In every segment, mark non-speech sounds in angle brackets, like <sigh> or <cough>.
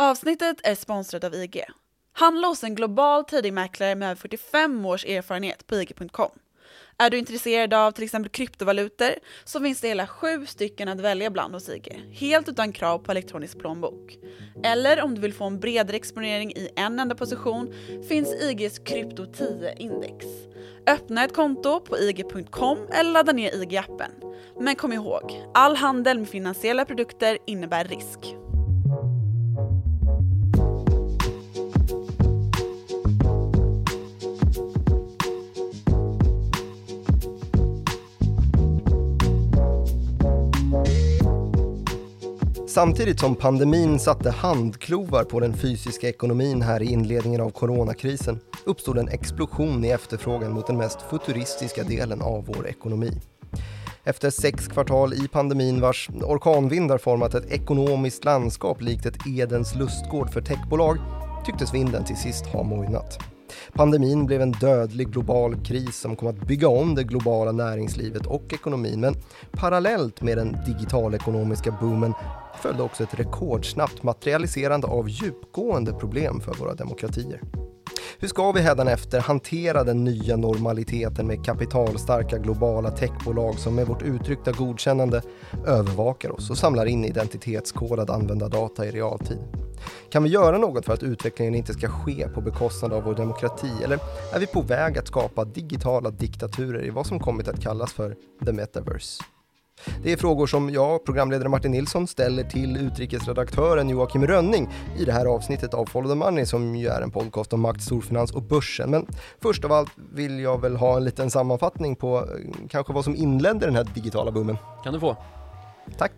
Avsnittet är sponsrat av IG. Handla hos en global tradingmäklare med över 45 års erfarenhet på IG.com. Är du intresserad av till exempel kryptovalutor så finns det hela sju stycken att välja bland hos IG, helt utan krav på elektronisk plånbok. Eller om du vill få en bredare exponering i en enda position finns IGs krypto 10-index. Öppna ett konto på IG.com eller ladda ner IG-appen. Men kom ihåg, all handel med finansiella produkter innebär risk. Samtidigt som pandemin satte handklovar på den fysiska ekonomin här i inledningen av coronakrisen uppstod en explosion i efterfrågan mot den mest futuristiska delen av vår ekonomi. Efter sex kvartal i pandemin vars orkanvindar format ett ekonomiskt landskap likt ett Edens lustgård för techbolag tycktes vinden till sist ha mojnat. Pandemin blev en dödlig global kris som kom att bygga om det globala näringslivet och ekonomin men parallellt med den digitalekonomiska boomen följde också ett rekordsnabbt materialiserande av djupgående problem för våra demokratier. Hur ska vi hädanefter hantera den nya normaliteten med kapitalstarka globala techbolag som med vårt uttryckta godkännande övervakar oss och samlar in identitetskodad användardata i realtid? Kan vi göra något för att utvecklingen inte ska ske på bekostnad av vår demokrati eller är vi på väg att skapa digitala diktaturer i vad som kommit att kallas för the metaverse? Det är frågor som jag, programledare Martin Nilsson, ställer till utrikesredaktören Joakim Rönning i det här avsnittet av Follow the Money som ju är en podcast om makt, storfinans och börsen. Men först av allt vill jag väl ha en liten sammanfattning på eh, kanske vad som inledde den här digitala boomen. Kan du få. Tack.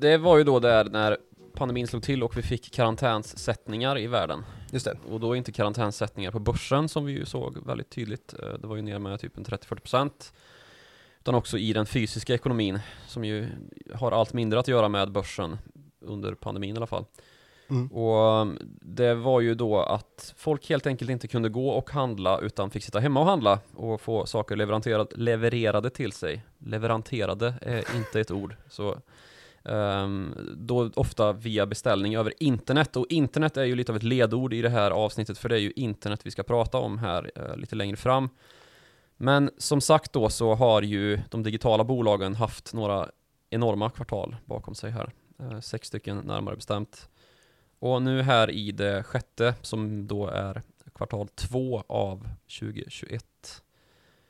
Det var ju då där när pandemin slog till och vi fick karantänssättningar i världen. Just det. Och då inte karantänssättningar på börsen som vi ju såg väldigt tydligt. Eh, det var ju ner med typ en 30-40% utan också i den fysiska ekonomin som ju har allt mindre att göra med börsen under pandemin i alla fall. Mm. Och um, det var ju då att folk helt enkelt inte kunde gå och handla utan fick sitta hemma och handla och få saker levererade till sig. Leveranterade är <laughs> inte ett ord. Så um, då ofta via beställning över internet och internet är ju lite av ett ledord i det här avsnittet för det är ju internet vi ska prata om här uh, lite längre fram. Men som sagt då så har ju de digitala bolagen haft några enorma kvartal bakom sig här. Eh, sex stycken närmare bestämt. Och nu här i det sjätte som då är kvartal två av 2021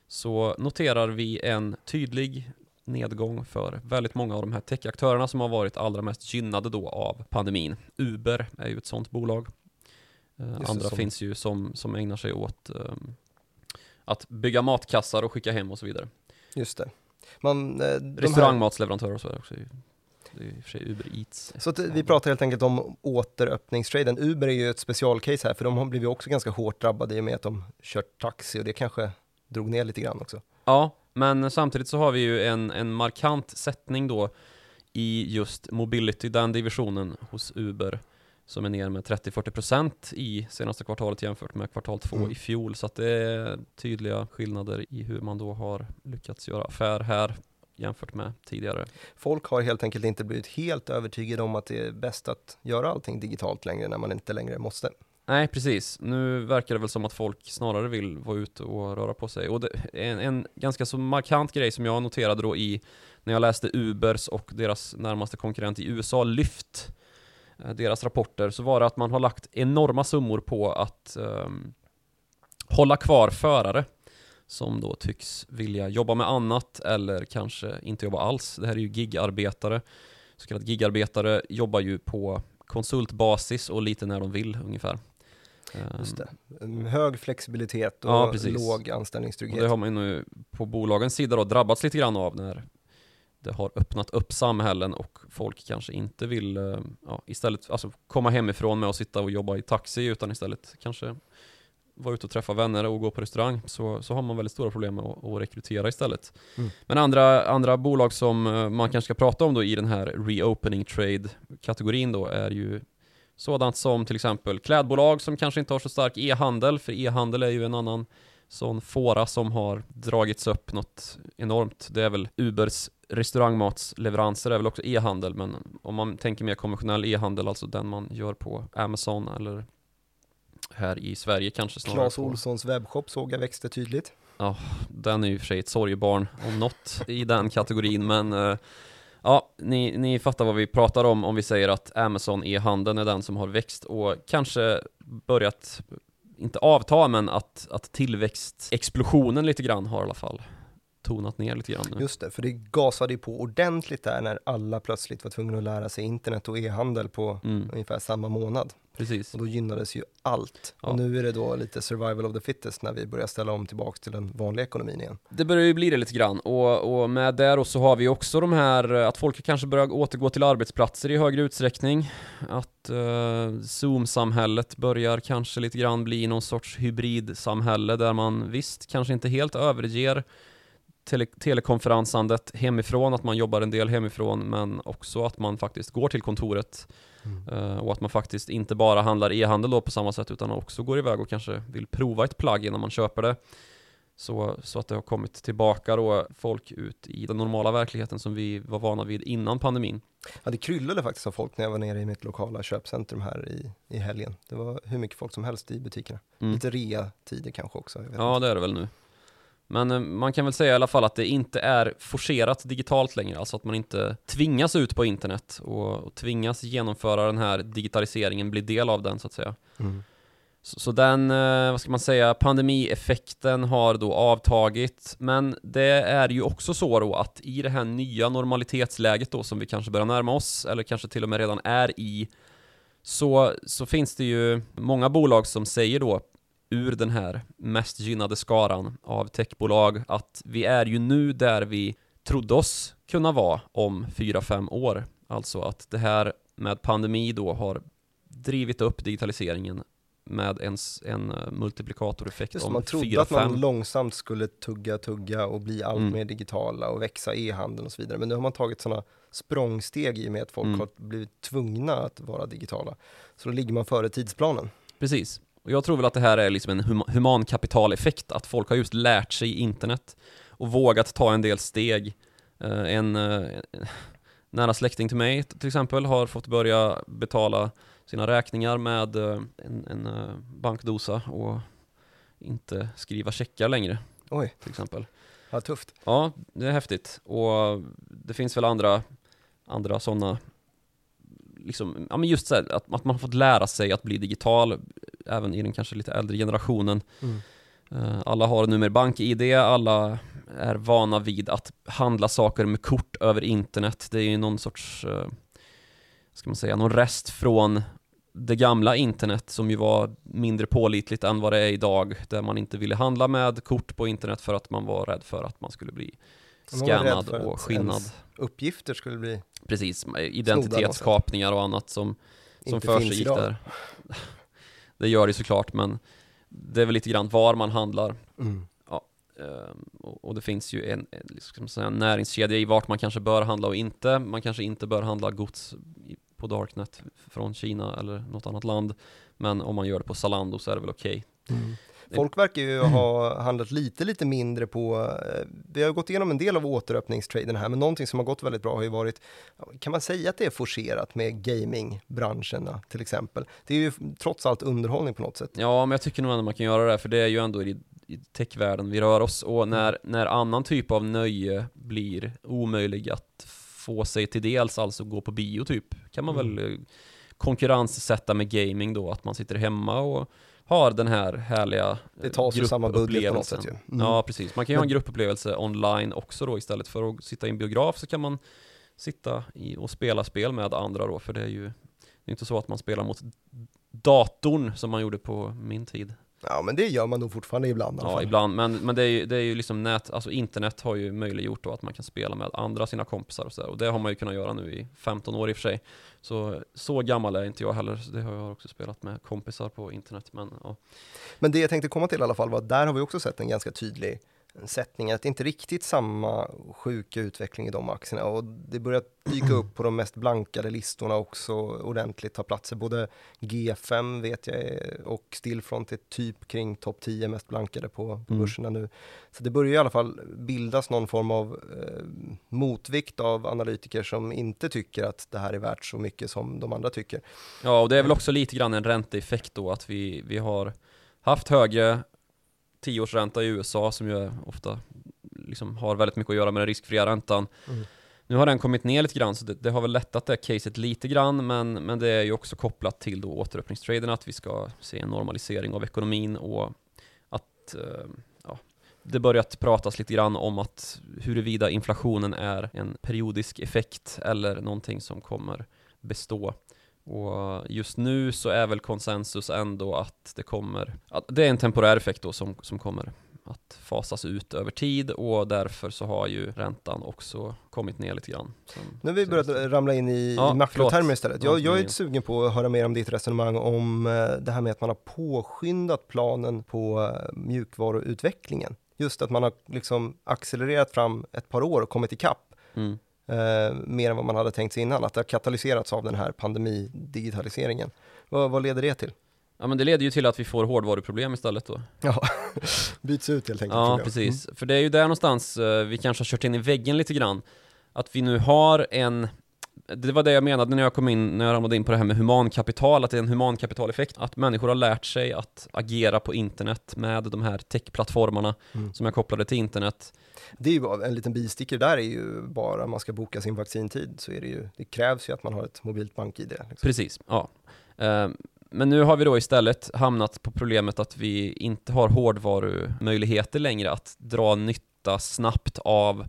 så noterar vi en tydlig nedgång för väldigt många av de här techaktörerna som har varit allra mest gynnade då av pandemin. Uber är ju ett sådant bolag. Eh, andra som... finns ju som, som ägnar sig åt um, att bygga matkassar och skicka hem och så vidare. Just det. Man, eh, Restaurangmatsleverantörer och så det också. Det är i och för sig Uber Eats. Så att vi pratar helt enkelt om återöppningstraden. Uber är ju ett specialcase här, för de har blivit också ganska hårt drabbade i och med att de kört taxi och det kanske drog ner lite grann också. Ja, men samtidigt så har vi ju en, en markant sättning då i just mobility, den divisionen hos Uber som är ner med 30-40% i senaste kvartalet jämfört med kvartal två mm. i fjol. Så att det är tydliga skillnader i hur man då har lyckats göra affär här jämfört med tidigare. Folk har helt enkelt inte blivit helt övertygade om att det är bäst att göra allting digitalt längre när man inte längre måste. Nej, precis. Nu verkar det väl som att folk snarare vill vara ute och röra på sig. Och det, en, en ganska så markant grej som jag noterade då i när jag läste Ubers och deras närmaste konkurrent i USA, Lyft, deras rapporter så var det att man har lagt enorma summor på att um, hålla kvar förare som då tycks vilja jobba med annat eller kanske inte jobba alls. Det här är ju gigarbetare. Så kallade gigarbetare jobbar ju på konsultbasis och lite när de vill ungefär. Just det. Hög flexibilitet och ja, låg anställningstrygghet. Och det har man ju nu på bolagens sida då drabbats lite grann av när det har öppnat upp samhällen och folk kanske inte vill eh, ja, istället alltså, komma hemifrån med att sitta och jobba i taxi utan istället kanske vara ute och träffa vänner och gå på restaurang så, så har man väldigt stora problem med att, att rekrytera istället. Mm. Men andra, andra bolag som eh, man kanske ska prata om då i den här reopening trade-kategorin då är ju sådant som till exempel klädbolag som kanske inte har så stark e-handel, för e-handel är ju en annan sån fåra som har dragits upp något enormt. Det är väl Ubers restaurangmatsleveranser är väl också e-handel, men om man tänker mer konventionell e-handel, alltså den man gör på Amazon eller här i Sverige kanske snarare. Clas på- Olssons webbshop såg jag växte tydligt. Den är ju för sig ett sorgebarn om något i den kategorin, men eh, ja, ni, ni fattar vad vi pratar om om vi säger att Amazon e-handeln är den som har växt och kanske börjat, inte avta, men att, att tillväxtexplosionen lite grann har i alla fall tonat ner lite grann nu. Just det, för det gasade ju på ordentligt där när alla plötsligt var tvungna att lära sig internet och e-handel på Mm, ungefär samma månad. Precis. Och då gynnades ju allt. Ja. Och nu är det då lite survival of the fittest när vi börjar ställa om tillbaks till den vanliga ekonomin igen. Det börjar ju bli det lite grann och, och med det då så har vi också de här eh, att folk kanske börjar återgå till arbetsplatser i högre utsträckning. Att eh, Zoom-samhället börjar kanske lite grann bli någon sorts hybridsamhälle där man visst kanske inte helt överger tele telekonferensandet hemifrån, att man jobbar en del hemifrån men också att man faktiskt går till kontoret Eh, och att man faktiskt inte bara handlar e-handel då på samma sätt utan också går iväg och kanske vill prova ett plagg innan man köper det. Så, så att det har kommit tillbaka då folk ut i den normala verkligheten som vi var vana vid innan pandemin. Ja, det kryllade faktiskt av folk när jag var nere i mitt lokala köpcentrum här i, i helgen. Det var hur mycket folk som helst i butikerna. Mm. Lite rea-tider kanske också. Ja, inte. det är det väl nu. Men eh, man kan väl säga i alla fall att det inte är forcerat digitalt längre, alltså att man inte tvingas ut på internet och, och tvingas genomföra den här digitaliseringen, bli del av den så att säga. Mm. Så, så den, eh, vad ska man säga, pandemieffekten har då avtagit, men det är ju också så då att i det här nya normalitetsläget då som vi kanske börjar närma oss, eller kanske till och med redan är i, så, så finns det ju många bolag som säger då ur den här mest gynnade skaran av techbolag att vi är ju nu där vi trodde oss kunna vara om 4-5 år. Alltså att det här med pandemi då har drivit upp digitaliseringen med en, en eh, multiplikatoreffekt Just om man trodde att man 4-5. långsamt skulle tugga, tugga och bli allt Mm. mer digitala och växa e-handeln och så vidare. Men nu har man tagit sådana språngsteg i och med att folk Mm. har blivit tvungna att vara digitala. Så då ligger man före tidsplanen. Precis. Och jag tror väl att det här är liksom en hum humankapitaleffekt, att folk har just lärt sig internet och vågat ta en del steg. Eh, en eh, nära släkting till mig till exempel har fått börja betala sina räkningar med eh, en, en bankdosa och inte skriva checkar längre Oj, till exempel. vad tufft. Ja, det är häftigt. Och det finns väl andra, andra sådana, liksom, ja men just så här, att, att man har fått lära sig att bli digital, även i den kanske lite äldre generationen. Mm. Eh, Alla har numera bank-id, alla är vana vid att handla saker med kort över internet. Det är ju någon sorts, eh, ska man säga, någon rest från det gamla internet som ju var mindre pålitligt än vad det är idag, där man inte ville handla med kort på internet för att man var rädd för att man skulle bli för och skinnad. Uppgifter skulle bli Precis, identitetskapningar och annat som, som för sig gick där. <laughs> Det gör det såklart, men det är väl lite grann var man handlar. Mm. Ehm, och, det finns ju en, liksom säga, en näringskedja i vart man kanske bör handla och inte. Man kanske inte bör handla gods på Darknet från Kina eller något annat land. Men om man gör det på Zalando så är det väl okej. Mm. Folk verkar ju ha handlat lite, lite mindre på, eh, vi har gått igenom en del av återöppningstraden här, men någonting som har gått väldigt bra har ju varit, kan man säga att det är forcerat med gamingbranscherna till exempel? Det är ju trots allt underhållning på något sätt. Ja, men jag tycker nog ändå man kan göra det, för det är ju ändå i, i techvärlden vi rör oss. Och när, när annan typ av nöje blir omöjlig att få sig till dels, alltså gå på bio typ, kan man Mm. väl eh, konkurrenssätta med gaming då, att man sitter hemma och har den här härliga eh, Det tas ju samma budget på något sätt ju. Mm. Ja, precis. Man kan ju ha en Men- gruppupplevelse online också då istället för att sitta i en biograf så kan man sitta i och spela spel med andra då, för det är ju det är inte så att man spelar mot datorn som man gjorde på min tid. Ja, men det gör man nog fortfarande ibland Ja, ibland, men, men det, är ju, det är ju liksom nät, alltså internet har ju möjliggjort då att man kan spela med andra sina kompisar och sådär, och det har man ju kunnat göra nu i 15 år i och för sig. Så, så gammal är inte jag heller, så det har jag också spelat med kompisar på internet, men ja. Men det jag tänkte komma till i alla fall var att där har vi också sett en ganska tydlig sättningen, att det inte riktigt samma sjuka utveckling i de aktierna och det börjar dyka upp på de mest blankade listorna också ordentligt, ta platser. Både G5 vet jag och Stillfront är typ kring topp 10 mest blankade på, på Mm. börserna nu. Så det börjar i alla fall bildas någon form av eh, motvikt av analytiker som inte tycker att det här är värt så mycket som de andra tycker. Ja, och det är väl också lite grann en ränteeffekt då att vi, vi har haft högre tioårsränta i USA som ju ofta liksom har väldigt mycket att göra med den riskfria räntan. Mm. Nu har den kommit ner lite grann så det, det har väl lättat det caset lite grann men, men det är ju också kopplat till då återöppningstraden att vi ska se en normalisering av ekonomin och att eh, ja, det börjat pratas lite grann om att huruvida inflationen är en periodisk effekt eller någonting som kommer bestå. Och just nu så är väl konsensus ändå att det kommer, att det är en temporär effekt då som, som kommer att fasas ut över tid och därför så har ju räntan också kommit ner lite grann. Nu har vi börjat ramla in i, Ja, makrotermer istället. Jag, jag är sugen på att höra mer om ditt resonemang om eh, det här med att man har påskyndat planen på eh, mjukvaruutvecklingen. Just att man har liksom accelererat fram ett par år och kommit ikapp Mm. Eh, mer än vad man hade tänkt sig innan. Att det har katalyserats av den här pandemidigitaliseringen. Vad, vad leder det till? Ja men det leder ju till att vi får hårdvaruproblem istället då. Ja, <laughs> byts ut helt enkelt. Ja, precis. För det är ju där någonstans eh, vi kanske har kört in i väggen lite grann. Att vi nu har en det var det jag menade när jag kom in, när jag ramlade in på det här med humankapital, att det är en humankapitaleffekt. Att människor har lärt sig att agera på internet med de här techplattformarna Mm. som är kopplade till internet. Det är ju en liten bisticker där är ju bara man ska boka sin vaccintid så är det ju, det krävs ju att man har ett mobilt bank-id. Liksom. Precis, ja. Eh, Men nu har vi då istället hamnat på problemet att vi inte har hårdvarumöjligheter längre att dra nytta snabbt av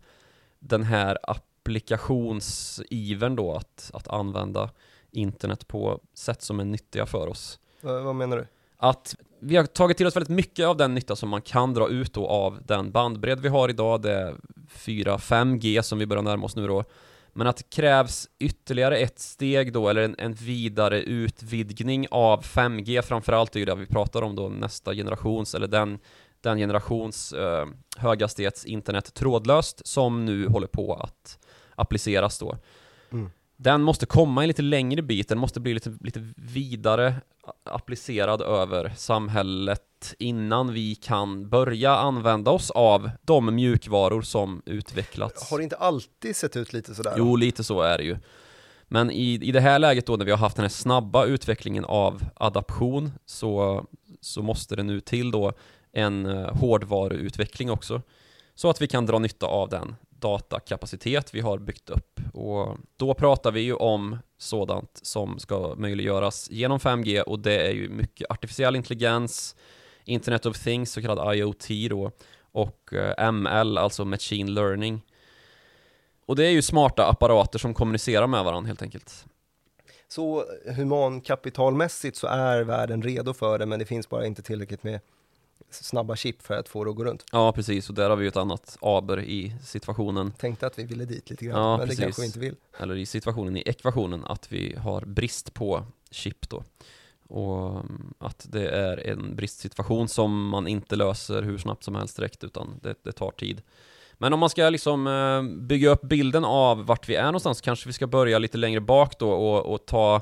den här applikationsivern då att, att använda internet på sätt som är nyttiga för oss. Vad, vad menar du? Att vi har tagit till oss väldigt mycket av den nytta som man kan dra ut då av den bandbredd vi har idag, det är 4-5G som vi börjar närma oss nu då. Men att det krävs ytterligare ett steg då, eller en, en vidare utvidgning av 5G framförallt är ju det vi pratar om då, nästa generations, eller den, den generations eh, höghastighets internet trådlöst som nu håller på att appliceras då. Mm. Den måste komma en lite längre bit, den måste bli lite, lite vidare applicerad över samhället innan vi kan börja använda oss av de mjukvaror som utvecklats. Har det inte alltid sett ut lite sådär? Jo, lite så är det ju. Men i, i det här läget då när vi har haft den här snabba utvecklingen av adaption så, så måste det nu till då en eh, hårdvaruutveckling också. Så att vi kan dra nytta av den datakapacitet vi har byggt upp. Och då pratar vi ju om sådant som ska möjliggöras genom 5G och det är ju mycket artificiell intelligens, Internet of Things, så kallad IoT då, och eh, ML, alltså Machine Learning. Och det är ju smarta apparater som kommunicerar med varandra helt enkelt. Så humankapitalmässigt så är världen redo för det men det finns bara inte tillräckligt med snabba chip för att få det att gå runt. Ja, precis. Och där har vi ju ett annat aber i situationen, Tänkte att vi ville dit lite grann, Ja, men precis. det kanske vi inte vill. eller i situationen i ekvationen, att vi har brist på chip då. Och mm, att det är en bristsituation som man inte löser hur snabbt som helst direkt, utan det, det tar tid. Men om man ska liksom eh, bygga upp bilden av vart vi är någonstans, kanske vi ska börja lite längre bak då och, och ta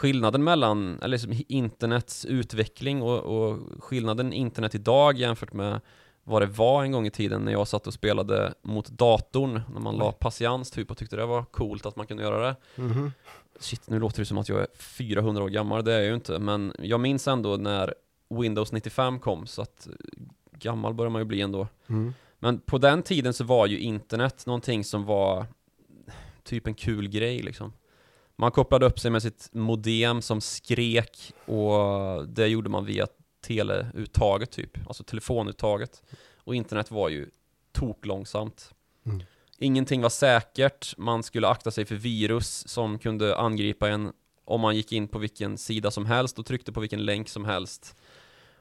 skillnaden mellan, eller liksom internets utveckling och, och skillnaden internet idag jämfört med vad det var en gång i tiden när jag satt och spelade mot datorn, när man la patiens typ och tyckte det var coolt att man kunde göra det. Mhm. Shit, nu låter det som att jag är 400 år gammal, det är jag ju inte, men jag minns ändå när Windows 95 kom, så att gammal börjar man ju bli ändå. Mm. Men på den tiden så var ju internet någonting som var typ en kul grej liksom. Man kopplade upp sig med sitt modem som skrek och det gjorde man via teleuttaget typ, alltså telefonuttaget. Och internet var ju toklångsamt. Mm. Ingenting var säkert, man skulle akta sig för virus som kunde angripa en om man gick in på vilken sida som helst och tryckte på vilken länk som helst.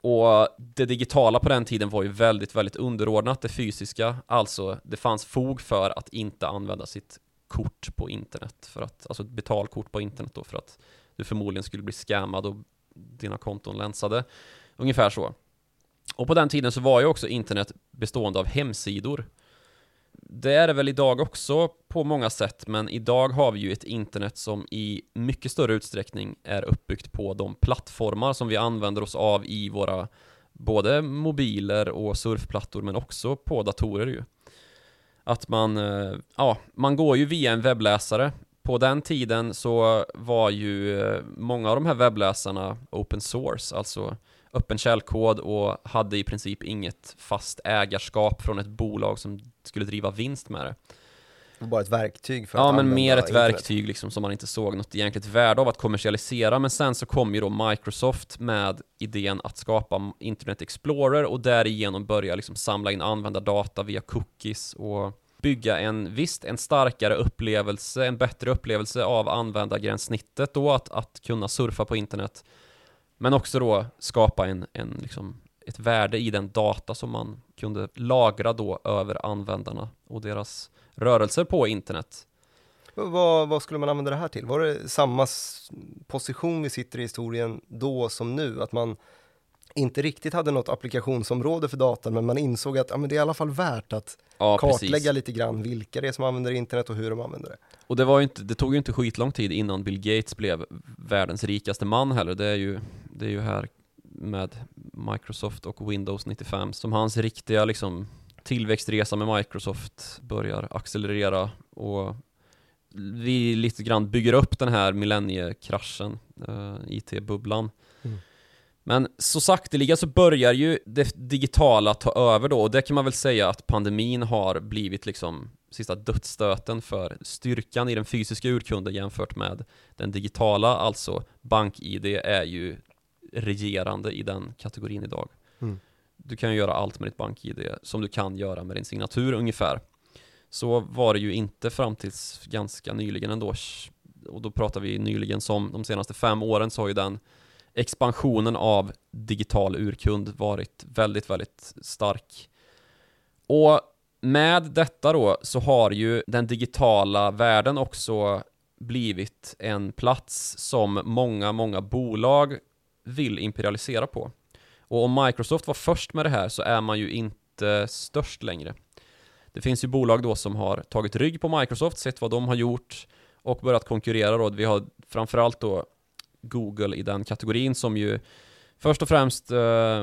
Och det digitala på den tiden var ju väldigt, väldigt underordnat det fysiska. Alltså, det fanns fog för att inte använda sitt kort på internet. För att, alltså ett betalkort på internet då, för att du förmodligen skulle bli scammad och dina konton länsade. Ungefär så. Och på den tiden så var ju också internet bestående av hemsidor. Det är det väl idag också på många sätt, men idag har vi ju ett internet som i mycket större utsträckning är uppbyggt på de plattformar som vi använder oss av i våra både mobiler och surfplattor, men också på datorer ju. Att man, eh, ja, man går ju via en webbläsare. På den tiden så var ju eh, många av de här webbläsarna open source, alltså öppen källkod och hade i princip inget fast ägarskap från ett bolag som skulle driva vinst med det. Bara ett verktyg för Ja att men mer ett internet. verktyg liksom som man inte såg något egentligt värde av att kommersialisera men sen så kom ju då Microsoft med idén att skapa Internet Explorer och därigenom börja liksom samla in användardata via cookies och bygga en, visst, en starkare upplevelse, en bättre upplevelse av användargränssnittet då att, att kunna surfa på internet men också då skapa en, en liksom ett värde i den data som man kunde lagra då över användarna och deras rörelser på internet. Vad, vad skulle man använda det här till? Var det samma position vi sitter i historien då som nu? Att man inte riktigt hade något applikationsområde för datan, men man insåg att ja, det är i alla fall värt att Ja, kartlägga precis. lite grann vilka det är som använder internet och hur de använder det. Och det, var ju inte, det tog ju inte skitlång tid innan Bill Gates blev världens rikaste man heller. Det är ju, det är ju här med Microsoft och Windows 95 som hans riktiga liksom tillväxtresa med Microsoft börjar accelerera och vi lite grann bygger upp den här millenniekraschen, uh, IT-bubblan. Mm. Men så sakteliga så börjar ju det digitala ta över då och det kan man väl säga att pandemin har blivit liksom sista dödsstöten för styrkan i den fysiska urkunden jämfört med den digitala, alltså BankID är ju regerande i den kategorin idag. Mm. Du kan ju göra allt med ditt BankID som du kan göra med din signatur ungefär. Så var det ju inte fram tills ganska nyligen ändå. Och då pratar vi nyligen som de senaste fem åren så har ju den expansionen av digital urkund varit väldigt, väldigt stark. Och med detta då så har ju den digitala världen också blivit en plats som många, många bolag vill imperialisera på. Och om Microsoft var först med det här så är man ju inte störst längre. Det finns ju bolag då som har tagit rygg på Microsoft, sett vad de har gjort och börjat konkurrera då. Vi har framförallt då Google i den kategorin som ju först och främst uh,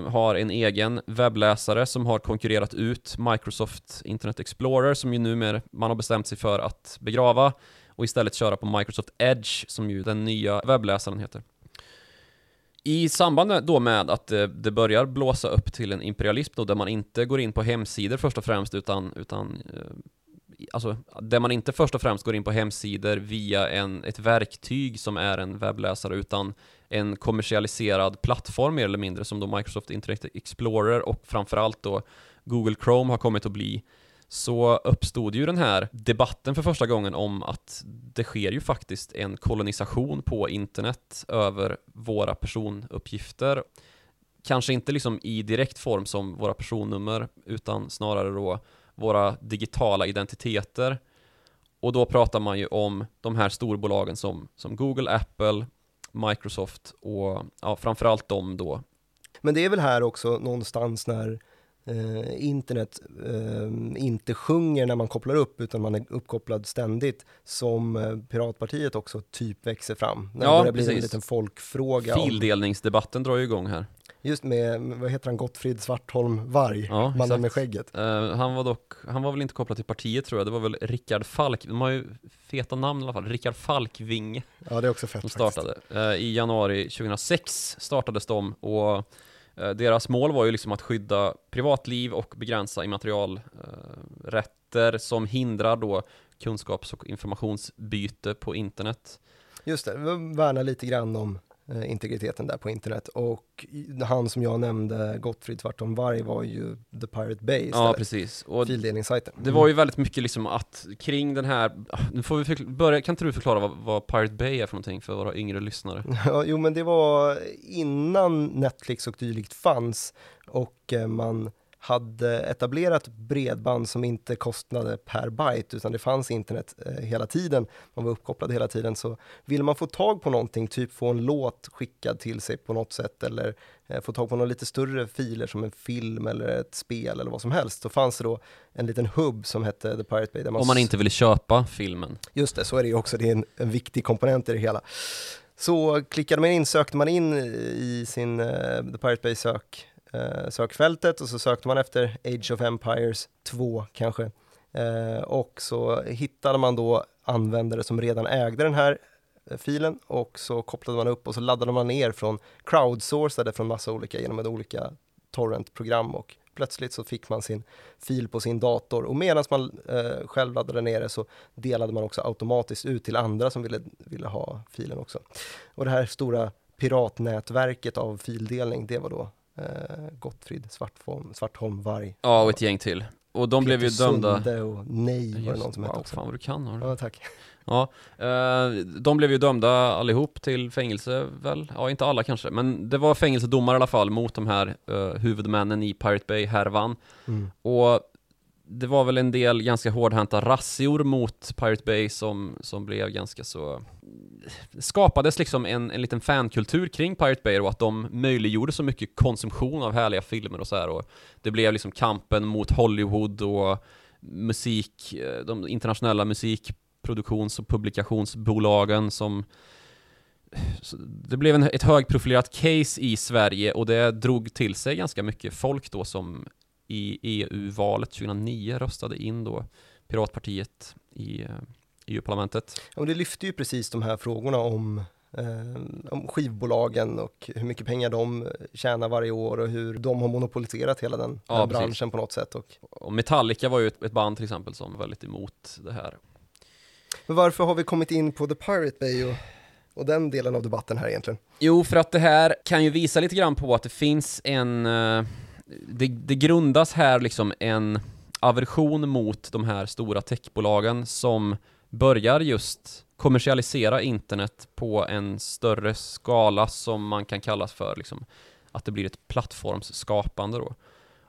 har en egen webbläsare som har konkurrerat ut Microsoft Internet Explorer som ju numera man har bestämt sig för att begrava och istället köra på Microsoft Edge som ju den nya webbläsaren heter. I samband med- då med att eh, det, börjar blåsa upp till en imperialism då, där man inte går in på hemsidor först och främst utan, utan eh, alltså där man inte först och främst går in på hemsidor via en, ett verktyg som är en webbläsare utan en kommersialiserad plattform mer eller mindre som då Microsoft Internet Explorer och framförallt då Google Chrome har kommit att bli så uppstod ju den här debatten för första gången om att det sker ju faktiskt en kolonisation på internet över våra personuppgifter. Kanske inte liksom i direkt form som våra personnummer utan snarare då våra digitala identiteter. Och då pratar man ju om de här storbolagen som, som Google, Apple, Microsoft och ja, framförallt de då. Men det är väl här också någonstans när eh, internet eh, inte sjunger när man kopplar upp utan man är uppkopplad ständigt som eh, Piratpartiet också typ växer fram. När Ja, det börjar bli en liten folkfråga. Om, Fildelningsdebatten drar ju igång här. just med, vad heter han, Gottfrid Svartholm Varg, Ja, mannen exakt. med skägget. Eh, han var dock, han var väl inte kopplad till partiet tror jag, det var väl Rickard Falk, de har ju feta namn i alla fall, Rickard Falkvinge Ja, det är också fett som startade. Eh, I januari 2006 startades de och Eh, deras mål var ju liksom att skydda privatliv och begränsa immaterialrätter som hindrar då kunskaps och informationsbyte på internet. Just det, värna lite grann om integriteten där på internet och han som jag nämnde, Gottfrid Svartholm Varg, var ju The Pirate Bay Ja, precis. Och Fildelningssajten. det var ju väldigt mycket liksom att kring den här, ah, nu får vi börja, kan inte du förklara vad, vad Pirate Bay är för någonting för våra yngre lyssnare? <laughs> Ja, jo men det var innan Netflix och dylikt fanns och eh, man hade etablerat bredband som inte kostade per byte utan det fanns internet eh, hela tiden, man var uppkopplad hela tiden, så vill man få tag på någonting, typ få en låt skickad till sig på något sätt eller eh, få tag på några lite större filer som en film eller ett spel eller vad som helst, så fanns det då en liten hubb som hette The Pirate Bay. Där man Om man inte ville köpa filmen. Just det, så är det ju också, det är en, en viktig komponent i det hela. Så klickade man in, sökte man in i sin uh, The Pirate Bay sök eh, sökfältet och så sökte man efter Age of Empires 2 kanske. Eh, och så hittade man då användare som redan ägde den här eh, filen och så kopplade man upp och så laddade man ner från crowdsourcade från massa olika genom ett olika torrentprogram och plötsligt så fick man sin fil på sin dator och medan man eh, själv laddade ner det så delade man också automatiskt ut till andra som ville, ville ha filen också. Och det här stora piratnätverket av fildelning, det var då eh, Gottfrid Svartholm, Svartholm Varg. Ja, och ett gäng till. Och de Peter blev ju dömda. Sunde och Nej var det någon som wow, hette också. Fan vad du kan har du. Ja, tack. <laughs> Ja, eh, de blev ju dömda allihop till fängelse väl? Ja, inte alla kanske, men det var fängelsedomar i alla fall mot de här eh, huvudmännen i Pirate Bay-härvan. Mm. Och det var väl en del ganska hårdhänta razzior mot Pirate Bay som, som blev ganska så skapades liksom en, en liten fankultur kring Pirate Bay och att de möjliggjorde så mycket konsumtion av härliga filmer och så här och det blev liksom kampen mot Hollywood och musik, eh, de internationella musikproduktions och publikationsbolagen som det blev en, ett högprofilerat case i Sverige och det drog till sig ganska mycket folk då som i EU-valet 2009 röstade in då Piratpartiet i eh, EU-parlamentet. Ja, det lyfte ju precis de här frågorna om eh, om skivbolagen och hur mycket pengar de tjänar varje år och hur de har monopoliserat hela den, ja, den branschen på något sätt. Och... och Metallica var ju ett, ett, band till exempel som var väldigt emot det här. Men varför har vi kommit in på The Pirate Bay och, och den delen av debatten här egentligen? Jo, för att det här kan ju visa lite grann på att det finns en uh, det, det grundas här liksom en aversion mot de här stora techbolagen som börjar just kommersialisera internet på en större skala som man kan kallas för liksom att det blir ett plattformsskapande då.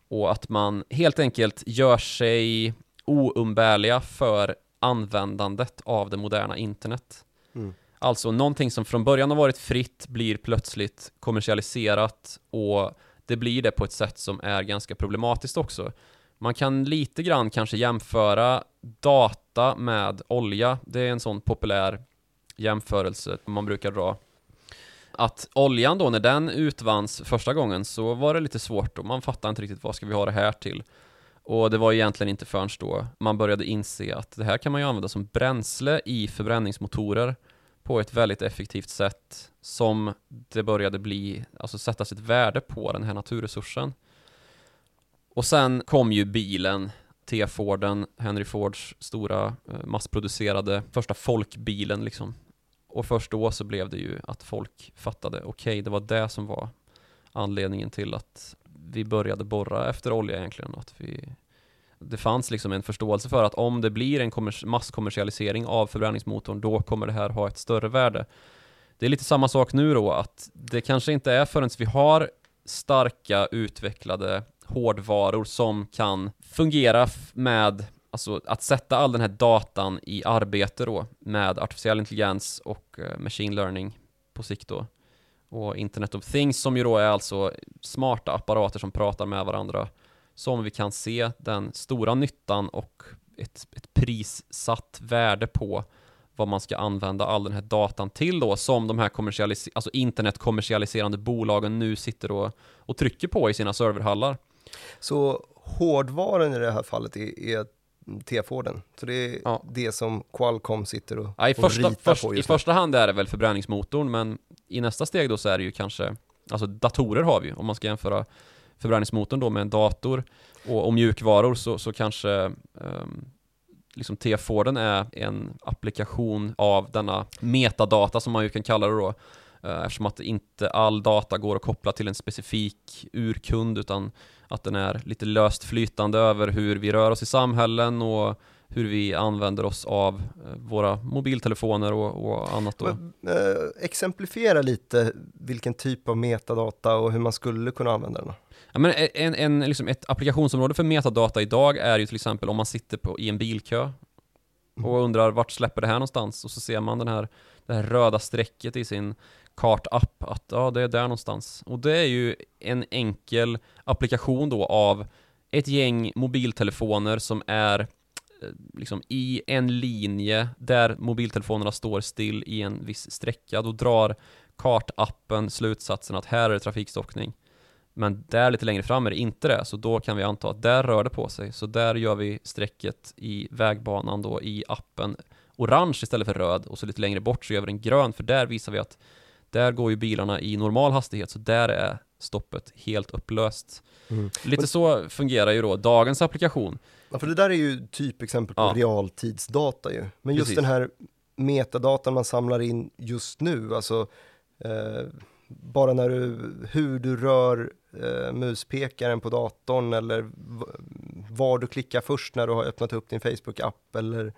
Och att man helt enkelt gör sig oumbärliga för användandet av det moderna internet. Mm. Alltså någonting som från början har varit fritt blir plötsligt kommersialiserat och det blir det på ett sätt som är ganska problematiskt också. Man kan lite grann kanske jämföra data med olja. Det är en sån populär jämförelse man brukar dra. Att oljan då, när den utvanns första gången så var det lite svårt och man fattade inte riktigt vad ska vi ha det här till. Och det var egentligen inte förrän då man började inse att det här kan man ju använda som bränsle i förbränningsmotorer på ett väldigt effektivt sätt som det började bli, alltså sättas ett värde på den här naturresursen. Och sen kom ju bilen, T-Forden, Henry Fords stora eh, massproducerade första folkbilen liksom. Och först då så blev det ju att folk fattade, okej, okay, det var det som var anledningen till att vi började borra efter olja egentligen. Att vi, det fanns liksom en förståelse för att om det blir en masskommersialisering av förbränningsmotorn, då kommer det här ha ett större värde. Det är lite samma sak nu då, att det kanske inte är förrän vi har starka utvecklade hårdvaror som kan fungera med Alltså att sätta all den här datan i arbete då med artificiell intelligens och eh, machine learning på sikt då. Och Internet of Things som ju då är alltså smarta apparater som pratar med varandra som vi kan se den stora nyttan och ett, ett prissatt värde på vad man ska använda all den här datan till då, som de här kommersialis alltså internetkommersialiserande bolagen nu sitter och, och trycker på i sina serverhallar. Så hårdvaran i det här fallet är, är T-Forden. Så det är ja. det som Qualcomm sitter och, ja, i och första, ritar först, på just I första hand är det väl förbränningsmotorn, men i nästa steg då så är det ju kanske, alltså datorer har vi om man ska jämföra förbränningsmotorn då med en dator och, och mjukvaror så, så kanske um, liksom T-Forden är en applikation av denna metadata som man ju kan kalla det då eh, eftersom att inte all data går att koppla till en specifik urkund utan att den är lite löst flytande över hur vi rör oss i samhällen och hur vi använder oss av eh, våra mobiltelefoner och, och annat. Då. Men, eh, exemplifiera lite vilken typ av metadata och hur man skulle kunna använda den. Ja, men en, en, liksom ett applikationsområde för metadata idag är ju till exempel om man sitter på, i en bilkö och undrar vart släpper det här någonstans och så ser man den här, det här röda strecket i sin kartapp att ja, det är där någonstans. Och det är ju en enkel applikation då av ett gäng mobiltelefoner som är liksom i en linje där mobiltelefonerna står still i en viss sträcka. Då drar kartappen slutsatsen att här är det trafikstockning. Men där lite längre fram är det inte det, så då kan vi anta att där rör det på sig. Så där gör vi strecket i vägbanan då i appen orange istället för röd och så lite längre bort så gör vi den grön för där visar vi att där går ju bilarna i normal hastighet så där är stoppet helt upplöst. Mm. Lite så fungerar ju då dagens applikation. Ja, för det där är ju typexempel på ja. realtidsdata ju. Men just Precis. den här metadatan man samlar in just nu, alltså eh, bara när du, hur du rör eh, muspekaren på datorn eller var du klickar först när du har öppnat upp din Facebook-app eller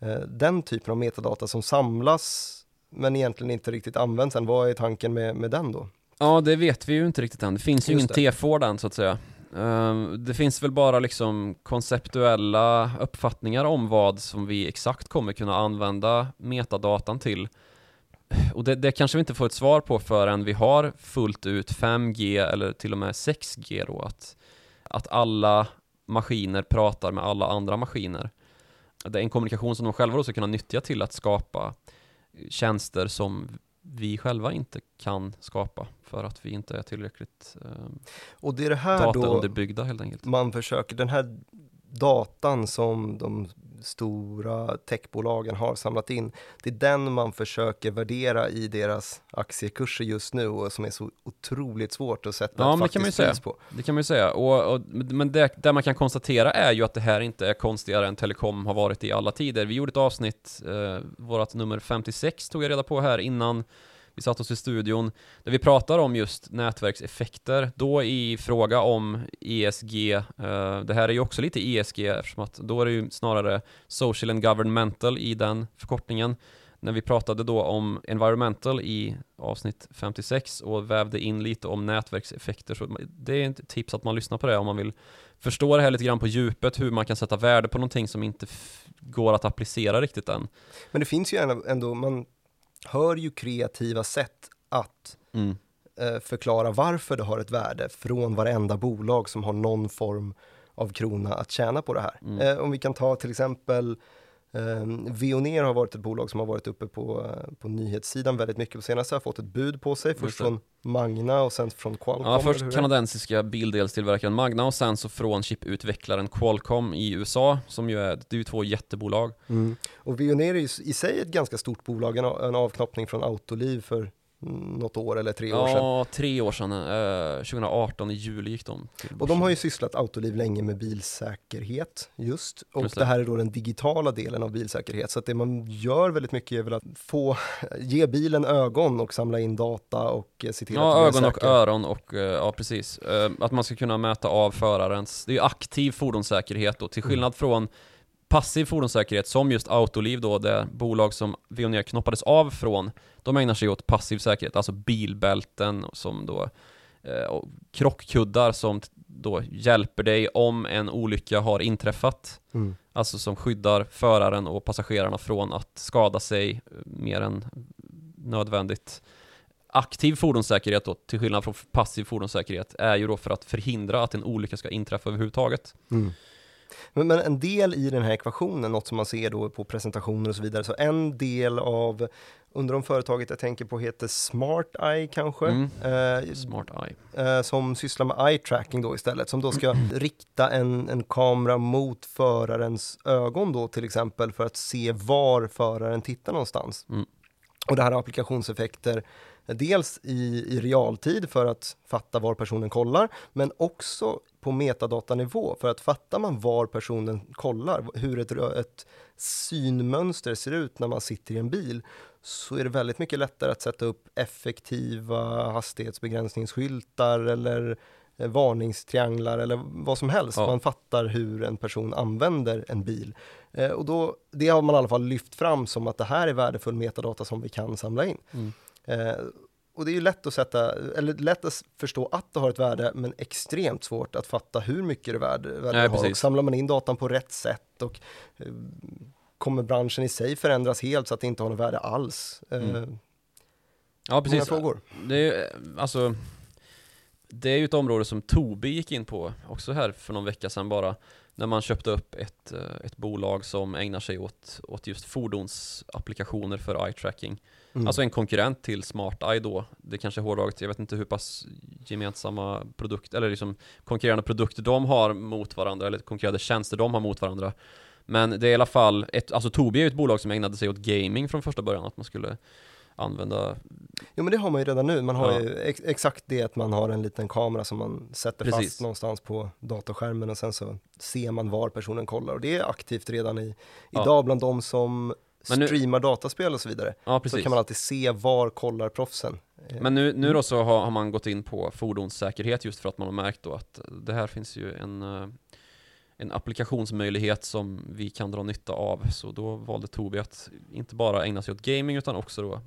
eh, den typen av metadata som samlas men egentligen inte riktigt används än. Vad är tanken med, med den då? Ja, det vet vi ju inte riktigt än. Det finns ju Just ingen T4 än så att säga. Ehm, det finns väl bara liksom konceptuella uppfattningar om vad som vi exakt kommer kunna använda metadatan till. Och det, det kanske vi inte får ett svar på förrän vi har fullt ut 5G eller till och med 6G då. Att, att alla maskiner pratar med alla andra maskiner. Det är en kommunikation som de själva då ska kunna nyttja till att skapa tjänster som vi själva inte kan skapa för att vi inte är tillräckligt eh, och det är det här dataunderbyggda helt enkelt. Man försöker, den här datan som de stora techbolagen har samlat in, det är den man försöker värdera i deras aktiekurser just nu och som är så otroligt svårt att sätta ja, ett faktiskt pris säga. på. Det kan man ju säga, och, och men det, det, man kan konstatera är ju att det här inte är konstigare än telekom har varit i alla tider. Vi gjorde ett avsnitt, eh, vårat nummer 56 tog jag reda på här innan vi satt oss i studion där vi pratar om just nätverkseffekter, då i fråga om ESG, eh, det här är ju också lite ESG eftersom att då är det ju snarare social and governmental i den förkortningen. När vi pratade då om environmental i avsnitt 56 och vävde in lite om nätverkseffekter så det är ett tips att man lyssnar på det om man vill förstå det här lite grann på djupet, hur man kan sätta värde på någonting som inte går att applicera riktigt än. Men det finns ju ändå, man hör ju kreativa sätt att mm. eh, förklara varför det har ett värde från varenda bolag som har någon form av krona att tjäna på det här. Mm. Eh, om vi kan ta till exempel Um, Veoneer har varit ett bolag som har varit uppe på, uh, på nyhetssidan väldigt mycket på senaste, har fått ett bud på sig, först från Magna och sen från Qualcomm. Ja, först kanadensiska bilddelstillverkaren Magna och sen så från chiputvecklaren Qualcomm i USA, som ju är, det är ju två jättebolag. Mm. Och Veoneer är ju i sig ett ganska stort bolag, en, en avknoppning från Autoliv för något år eller tre år sedan. Ja, tre år sedan. Eh, 2018 i juli gick de till Och de har ju sysslat Autoliv länge med bilsäkerhet just. Och just det. det. här är då den digitala delen av bilsäkerhet. Så att det man gör väldigt mycket är väl att få, <laughs> ge bilen ögon och samla in data och eh, se till ja, att Ja, ögon och öron och eh, ja, precis. Eh, att man ska kunna mäta av förarens, det är ju aktiv fordonssäkerhet då, till mm. skillnad mm. från passiv fordonssäkerhet som just Autoliv då, det bolag som Veoneer knoppades av från, de ägnar sig åt passiv säkerhet, alltså bilbälten som då eh, krockkuddar som då hjälper dig om en olycka har inträffat. Mm. Alltså som skyddar föraren och passagerarna från att skada sig eh, mer än nödvändigt. Aktiv fordonssäkerhet då, till skillnad från passiv fordonssäkerhet, är ju då för att förhindra att en olycka ska inträffa överhuvudtaget. Mm. Men, men, en del i den här ekvationen, något som man ser då på presentationer och så vidare, så en del av Undrar om företaget jag tänker på heter Smart Eye kanske? Mm. Eh, Smart Eye. Eh, som sysslar med eye tracking då istället, som då ska rikta en, en kamera mot förarens ögon då till exempel för att se var föraren tittar någonstans. Mm. Och det här har applikationseffekter dels i, i realtid för att fatta var personen kollar, men också på metadatanivå för att fattar man var personen kollar, hur ett, ett synmönster ser ut när man sitter i en bil, så är det väldigt mycket lättare att sätta upp effektiva hastighetsbegränsningsskyltar eller eh, varningstrianglar eller vad som helst. Ja. Man fattar hur en person använder en bil. Eh, och då, det har man i alla fall lyft fram som att det här är värdefull metadata som vi kan samla in. Mm. Eh, och det är ju lätt att sätta, eller lätt att förstå att det har ett värde, men extremt svårt att fatta hur mycket det värde, värde Nej, har. Och samlar man in datan på rätt sätt och eh, kommer branschen i sig förändras helt så att det inte har något värde alls? Eh, Mm. Ja, Många precis. frågor. Det är ju, alltså Det är ju ett område som Tobii gick in på också här för någon vecka sedan bara När man köpte upp ett, eh, ett bolag som ägnar sig åt, åt just fordonsapplikationer för eye tracking Mm. Alltså en konkurrent till Smart Eye då Det kanske är hårdraget, jag vet inte hur pass gemensamma produkter, eller liksom konkurrerande produkter de har mot varandra Eller konkurrerande tjänster de har mot varandra Men det är i alla fall, ett, alltså Tobii är ju ett bolag som ägnade sig åt gaming från första början Att man skulle använda Jo men det har man ju redan nu, man har Ja. ju ex exakt det att man har en liten kamera som man sätter Precis. fast någonstans på datorskärmen och sen så ser man var personen kollar och det är aktivt redan i, Ja. idag bland de som Men nu- streamar dataspel och så vidare. Ja Så kan man alltid se var kollar proffsen. Eh, Men nu, nu då så har, har man gått in på fordonssäkerhet just för att man har märkt då att det här finns ju en, eh, en applikationsmöjlighet som vi kan dra nytta av. Så då valde Tobii att inte bara ägna sig åt gaming utan också då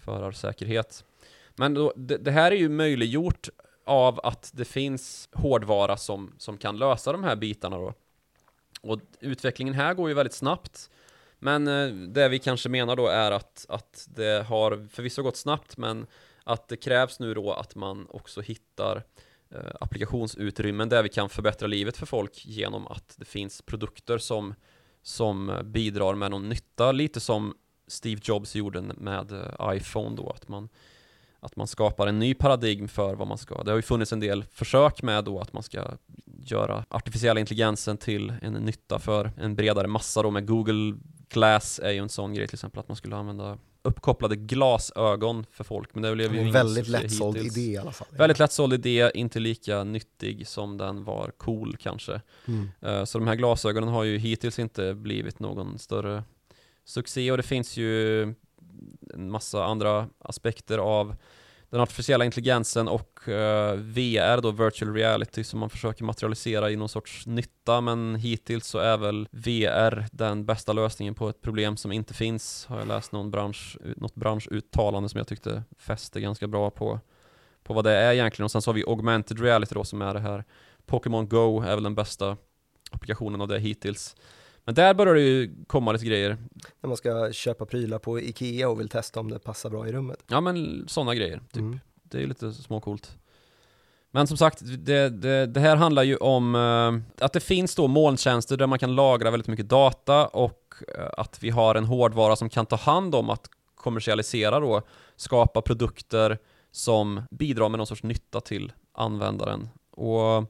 förarsäkerhet. Men då, det, det här är ju möjliggjort av att det finns hårdvara som, som kan lösa de här bitarna då. Och utvecklingen här går ju väldigt snabbt. Men eh, det vi kanske menar då är att, att det har förvisso gått snabbt men att det krävs nu då att man också hittar eh, applikationsutrymmen där vi kan förbättra livet för folk genom att det finns produkter som, som bidrar med någon nytta, lite som Steve Jobs gjorde med eh, iPhone då, att man, att man skapar en ny paradigm för vad man ska. Det har ju funnits en del försök med då att man ska göra artificiella intelligensen till en nytta för en bredare massa då med Google Glass är ju en sån grej till exempel att man skulle använda uppkopplade glasögon för folk men det blev ju en väldigt lättsåld idé i alla fall. Väldigt lättsåld idé, inte lika nyttig som den var cool kanske. Mm. Eh, Så de här glasögonen har ju hittills inte blivit någon större succé och det finns ju en massa andra aspekter av den artificiella intelligensen och eh, VR då, virtual reality, som man försöker materialisera i någon sorts nytta, men hittills så är väl VR den bästa lösningen på ett problem som inte finns, har jag läst någon bransch, något branschuttalande som jag tyckte fäste ganska bra på, på vad det är egentligen. Och sen så har vi augmented reality då, som är det här Pokémon Go är väl den bästa applikationen av det hittills. Men där börjar det ju komma lite grejer. När man ska köpa prylar på Ikea och vill testa om det passar bra i rummet. Ja men sådana grejer, typ. Mm. Det är ju lite småcoolt. Men som sagt, det, det, det här handlar ju om eh, att det finns då molntjänster där man kan lagra väldigt mycket data och eh, att vi har en hårdvara som kan ta hand om att kommersialisera då, skapa produkter som bidrar med någon sorts nytta till användaren. Och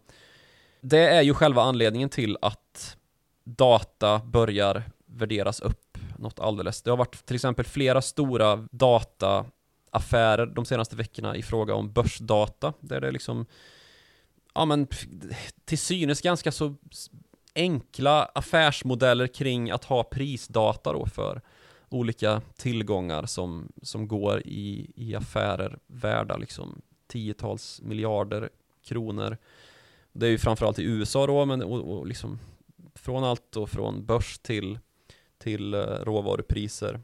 det är ju själva anledningen till att data börjar värderas upp något alldeles. Det har varit till exempel flera stora dataaffärer de senaste veckorna i fråga om börsdata, där det liksom ja men till synes ganska så enkla affärsmodeller kring att ha prisdata då för olika tillgångar som, som går i, i affärer värda liksom tiotals miljarder kronor. Det är ju framförallt i USA då, men och, och liksom från allt då från börs till, till eh, råvarupriser.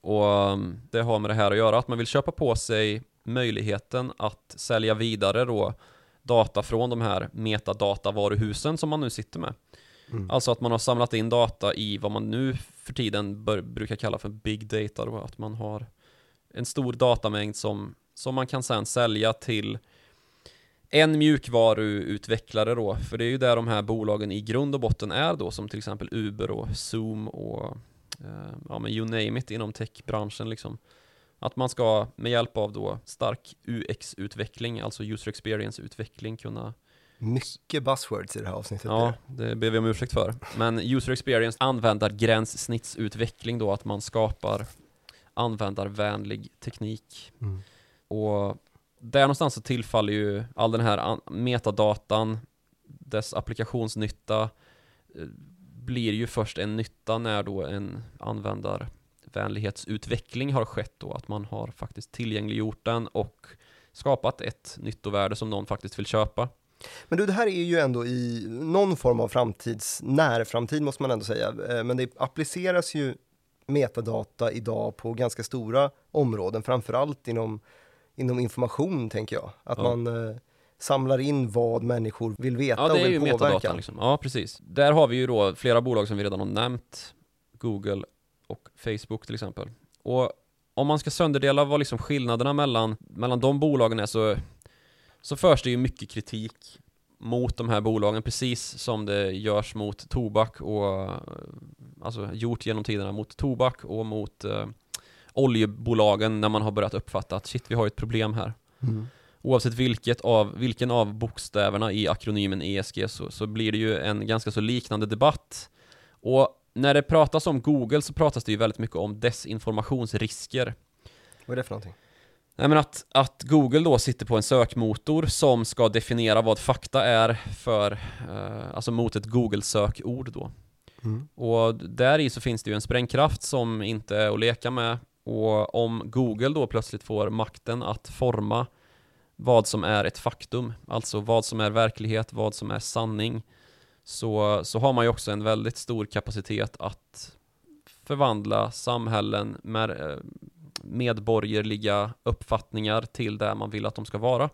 Och um, det har med det här att göra, att man vill köpa på sig möjligheten att sälja vidare då data från de här metadatavaruhusen som man nu sitter med. Mm. Alltså att man har samlat in data i vad man nu för tiden bör, brukar kalla för big data då, att man har en stor datamängd som, som man kan sedan sälja till en mjukvaruutvecklare då, för det är ju där de här bolagen i grund och botten är då, som till exempel Uber och Zoom och eh, ja men you name it inom techbranschen liksom. Att man ska med hjälp av då stark UX-utveckling, alltså user experience-utveckling kunna Mycket buzzwords i det här avsnittet. Ja, det ber vi om ursäkt för. Men user experience användargränssnittsutveckling då, att man skapar användarvänlig teknik. Mm. Och där någonstans så tillfaller ju all den här metadatan, dess applikationsnytta, eh, blir ju först en nytta när då en användarvänlighetsutveckling har skett då, att man har faktiskt tillgängliggjort den och skapat ett nyttovärde som någon faktiskt vill köpa. Men du, det här är ju ändå i någon form av framtids, närframtid måste man ändå säga, eh, men det appliceras ju metadata idag på ganska stora områden, framförallt inom, inom information tänker jag. Att Ja. man eh, samlar in vad människor vill veta Ja, det och är vill ju påverka. metadatan liksom. Ja, precis. Där har vi ju då flera bolag som vi redan har nämnt. Google och Facebook till exempel. Och om man ska sönderdela vad liksom skillnaderna mellan, mellan de bolagen är så, så förs det ju mycket kritik mot de här bolagen, precis som det görs mot tobak och alltså gjort genom tiderna mot tobak och mot eh, oljebolagen när man har börjat uppfatta att shit, vi har ett problem här. Mm. Oavsett vilket av, vilken av bokstäverna i akronymen ESG så, så blir det ju en ganska så liknande debatt. Och när det pratas om Google så pratas det ju väldigt mycket om desinformationsrisker. Vad är det för någonting? Nej men att, att Google då sitter på en sökmotor som ska definiera vad fakta är för, eh, alltså mot ett Google-sökord då. Mm. Och där i så finns det ju en sprängkraft som inte är att leka med. Och om Google då plötsligt får makten att forma vad som är ett faktum, alltså vad som är verklighet, vad som är sanning, så, så har man ju också en väldigt stor kapacitet att förvandla samhällen med eh, medborgerliga uppfattningar till det man vill att de ska vara.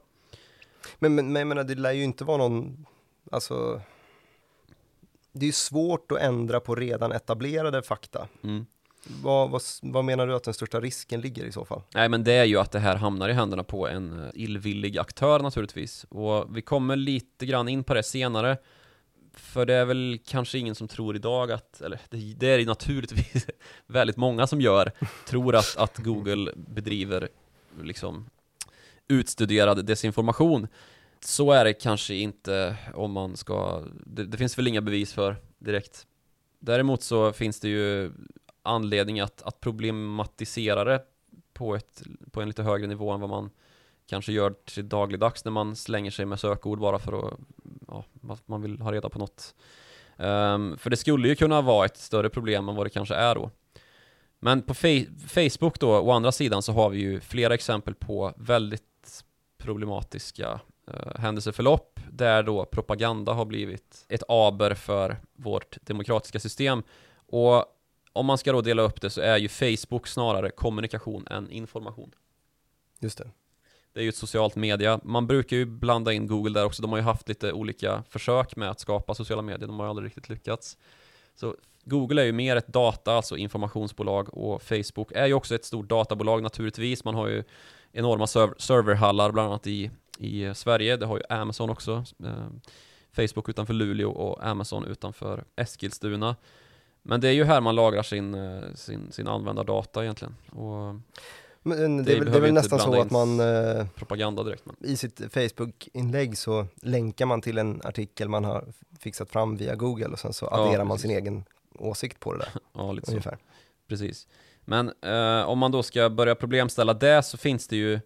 Men, men, men jag menar, det lär ju inte vara någon, alltså, det är ju svårt att ändra på redan etablerade fakta. Mm. Vad, vad, vad menar du att den största risken ligger i så fall? Nej men det är ju att det här hamnar i händerna på en eh, illvillig aktör naturligtvis. Och vi kommer lite grann in på det senare. För det är väl kanske ingen som tror idag att, eller det, det är det naturligtvis <laughs> väldigt många som gör, tror att, att Google bedriver liksom utstuderad desinformation. Så är det kanske inte om man ska, det, det finns väl inga bevis för direkt. Däremot så finns det ju anledning att, att problematisera det på, ett, på en lite högre nivå än vad man kanske gör till dagligdags när man slänger sig med sökord bara för att ja, man vill ha reda på något. Um, för det skulle ju kunna vara ett större problem än vad det kanske är då. Men på Fe- Facebook då, å andra sidan så har vi ju flera exempel på väldigt problematiska eh, händelseförlopp där då propaganda har blivit ett aber för vårt demokratiska system. Och om man ska då dela upp det så är ju Facebook snarare kommunikation än information. Just det. Det är ju ett socialt media. Man brukar ju blanda in Google där också. De har ju haft lite olika försök med att skapa sociala medier. De har ju aldrig riktigt lyckats. Så Google är ju mer ett data, alltså informationsbolag och Facebook är ju också ett stort databolag naturligtvis. Man har ju enorma serv- serverhallar bland annat i, i Sverige. Det har ju Amazon också. Eh, Facebook utanför Luleå och Amazon utanför Eskilstuna. Men det är ju här man lagrar sin, eh, sin, sin användardata egentligen. Och Men det, Det är det är väl nästan så att man eh, propaganda direkt. Men. i sitt Facebook-inlägg så länkar man till en artikel man har fixat fram via Google och sen så Ja, adderar man precis. sin egen åsikt på det där, <laughs> Ja, lite så. ungefär. Precis. Men eh, om man då ska börja problemställa det så finns det ju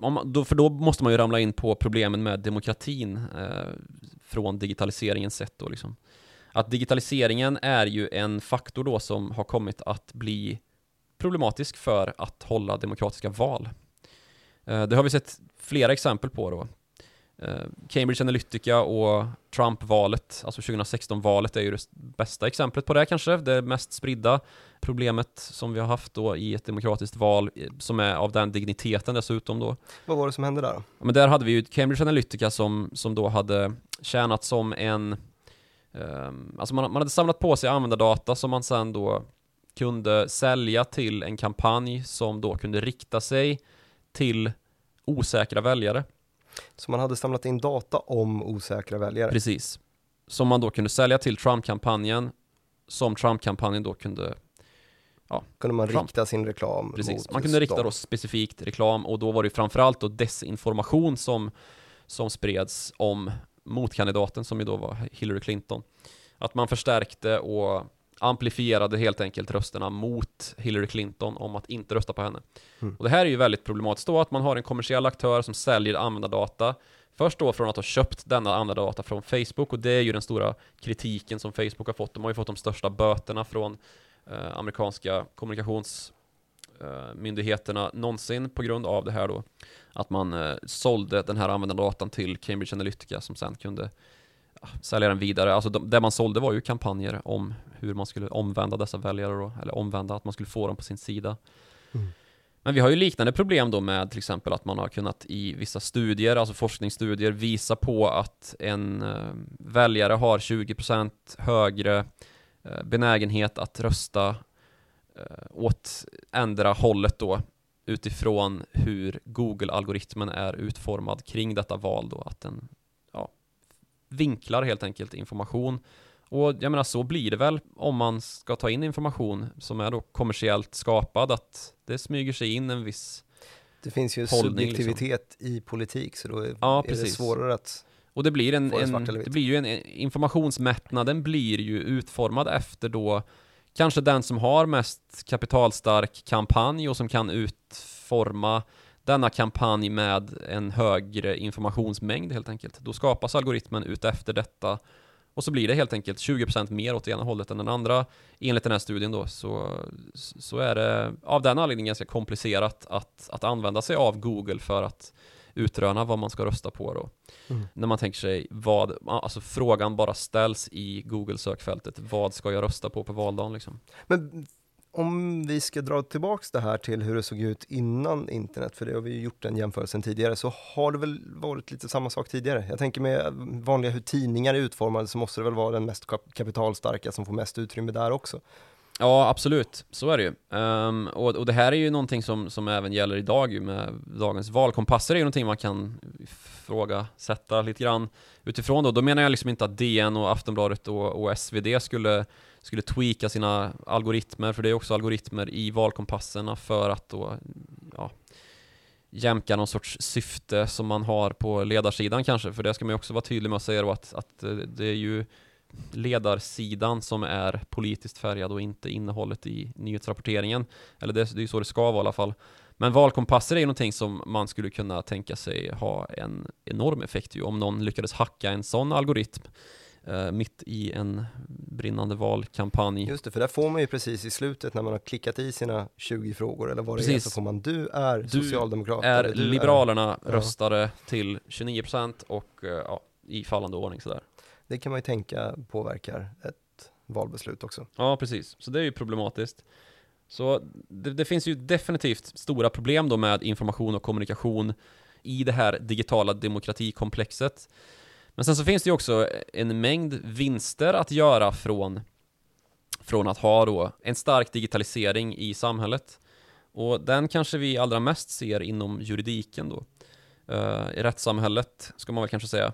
man, då, för då måste man ju ramla in på problemen med demokratin eh, från digitaliseringens sätt då liksom. Att digitaliseringen är ju en faktor då som har kommit att bli problematisk för att hålla demokratiska val. Eh, det har vi sett flera exempel på då. Eh, Cambridge Analytica och Trump-valet, alltså 2016-valet är ju det bästa exemplet på det kanske, det mest spridda problemet som vi har haft då i ett demokratiskt val eh, som är av den digniteten dessutom då. Vad var det som hände där? Ja, Men där hade vi ju Cambridge Analytica som, som då hade tjänat som en Alltså man, man hade samlat på sig användardata som man sen då kunde sälja till en kampanj som då kunde rikta sig till osäkra väljare. Så man hade samlat in data om osäkra väljare. Precis. Som man då kunde sälja till Trump-kampanjen som Trump-kampanjen då kunde kunde man Trump. rikta sin reklam Precis, mot man kunde rikta dem. då specifikt reklam och då var det framförallt då desinformation som, som spreds om motkandidaten som ju då var Hillary Clinton. Att man förstärkte och amplifierade helt enkelt rösterna mot Hillary Clinton om att inte rösta på henne. Mm. Och det här är ju väldigt problematiskt då att man har en kommersiell aktör som säljer användardata Först då från att ha köpt denna användardata från Facebook och det är ju den stora kritiken som Facebook har fått. De har ju fått de största böterna från eh, amerikanska kommunikations myndigheterna någonsin på grund av det här då. Att man eh, sålde den här användardatan till Cambridge Analytica som sen kunde ja, sälja den vidare. Alltså de, det man sålde var ju kampanjer om hur man skulle omvända dessa väljare då, eller omvända, att man skulle få dem på sin sida. Mm. Men vi har ju liknande problem då med till exempel att man har kunnat i vissa studier, alltså forskningsstudier, visa på att en eh, väljare har 20% högre eh, benägenhet att rösta eh, åt ändra hållet då utifrån hur Google-algoritmen är utformad kring detta val då, att den ja, vinklar helt enkelt information. Och jag menar så blir det väl om man ska ta in information som är då kommersiellt skapad, att det smyger sig in en viss Det finns ju Hållning, liksom. subjektivitet i politik så då är, Ja, är det svårare att... Och det blir en, en, det blir ju en informationsmättnaden blir ju utformad efter då kanske den som har mest kapitalstark kampanj och som kan utforma denna kampanj med en högre informationsmängd helt enkelt. Då skapas algoritmen ut efter detta och så blir det helt enkelt 20% mer åt det ena hållet än den andra. Enligt den här studien då så, så är det av den anledningen ganska komplicerat att, att använda sig av Google för att utröna vad man ska rösta på då. Mm. När man tänker sig vad, alltså frågan bara ställs i Google-sökfältet. Vad ska jag rösta på på valdagen liksom? Men om vi ska dra tillbaks det här till hur det såg ut innan internet, för det har vi ju gjort den jämförelsen tidigare, så har det väl varit lite samma sak tidigare. Jag tänker med vanliga hur tidningar är utformade så måste det väl vara den mest kap- kapitalstarka som får mest utrymme där också. Ja, absolut. Så är det ju. Um, och, och det här är ju någonting som, som även gäller idag ju med dagens valkompasser är ju någonting man kan ifrågasätta lite grann utifrån då. Då menar jag liksom inte att DN och Aftonbladet och, och SvD skulle, skulle tweaka sina algoritmer, för det är också algoritmer i valkompasserna för att då, ja, jämka någon sorts syfte som man har på ledarsidan kanske, för det ska man ju också vara tydlig med att säga då att, att eh, det är ju ledarsidan som är politiskt färgad och inte innehållet i nyhetsrapporteringen. Eller det, det är ju så det ska vara i alla fall. Men valkompasser är ju någonting som man skulle kunna tänka sig ha en enorm effekt ju om någon lyckades hacka en sån algoritm eh, mitt i en brinnande valkampanj. Just det, för där får man ju precis i slutet när man har klickat i sina 20 frågor eller vad det är, Precis. så får man du är Du socialdemokrat. är du Liberalerna Ja. röstade till 29% och eh, ja, i fallande ordning sådär. Det kan man ju tänka påverkar ett valbeslut också. Ja, precis. Så det är ju problematiskt. Så det, det finns ju definitivt stora problem då med information och kommunikation i det här digitala demokratikomplexet. Men sen så finns det ju också en mängd vinster att göra från, från att ha då en stark digitalisering i samhället. Och den kanske vi allra mest ser inom juridiken då. Uh, I rättssamhället, ska man väl kanske säga.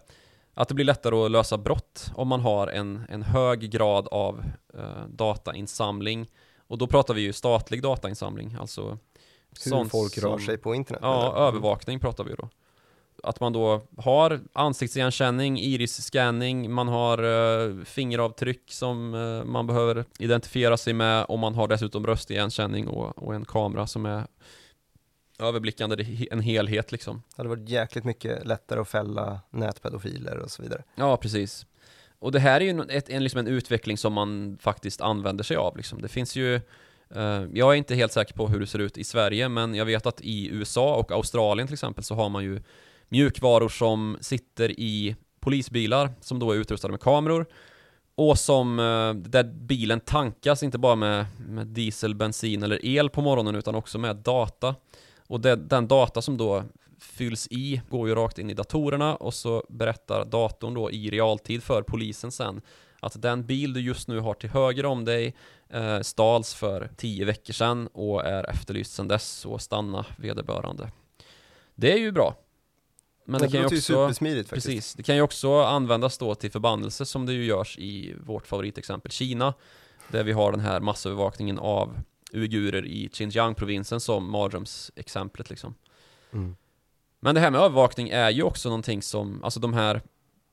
Att det blir lättare att lösa brott om man har en, en hög grad av eh, datainsamling. Och då pratar vi ju statlig datainsamling, alltså Hur folk rör som- sig på internet. Ja, eller? övervakning pratar vi då. Att man då har ansiktsigenkänning, iris-scanning, man har eh, fingeravtryck som eh, man behöver identifiera sig med och man har dessutom röstigenkänning och, och en kamera som är överblickande, en helhet liksom. Det hade varit jäkligt mycket lättare att fälla nätpedofiler och så vidare. Ja, precis. Och det här är ju ett, en, liksom en utveckling som man faktiskt använder sig av. Liksom. Det finns ju, eh, jag är inte helt säker på hur det ser ut i Sverige, men jag vet att i USA och Australien till exempel så har man ju mjukvaror som sitter i polisbilar som då är utrustade med kameror och som, eh, där bilen tankas inte bara med, med diesel, bensin eller el på morgonen utan också med data. Och det, den data som då fylls i går ju rakt in i datorerna och så berättar datorn då i realtid för polisen sen att den bil du just nu har till höger om dig eh, stals för tio veckor sedan och är efterlyst sedan dess och stanna vederbörande. Det är ju bra. Men det, det kan ju också, supersmidigt faktiskt. precis, det kan ju också användas då till förbannelse som det ju görs i vårt favoritexempel Kina, där vi har den här massövervakningen av uigurer i Xinjiang-provinsen som mardrömsexemplet liksom. Mm. Men det här med övervakning är ju också någonting som, alltså de här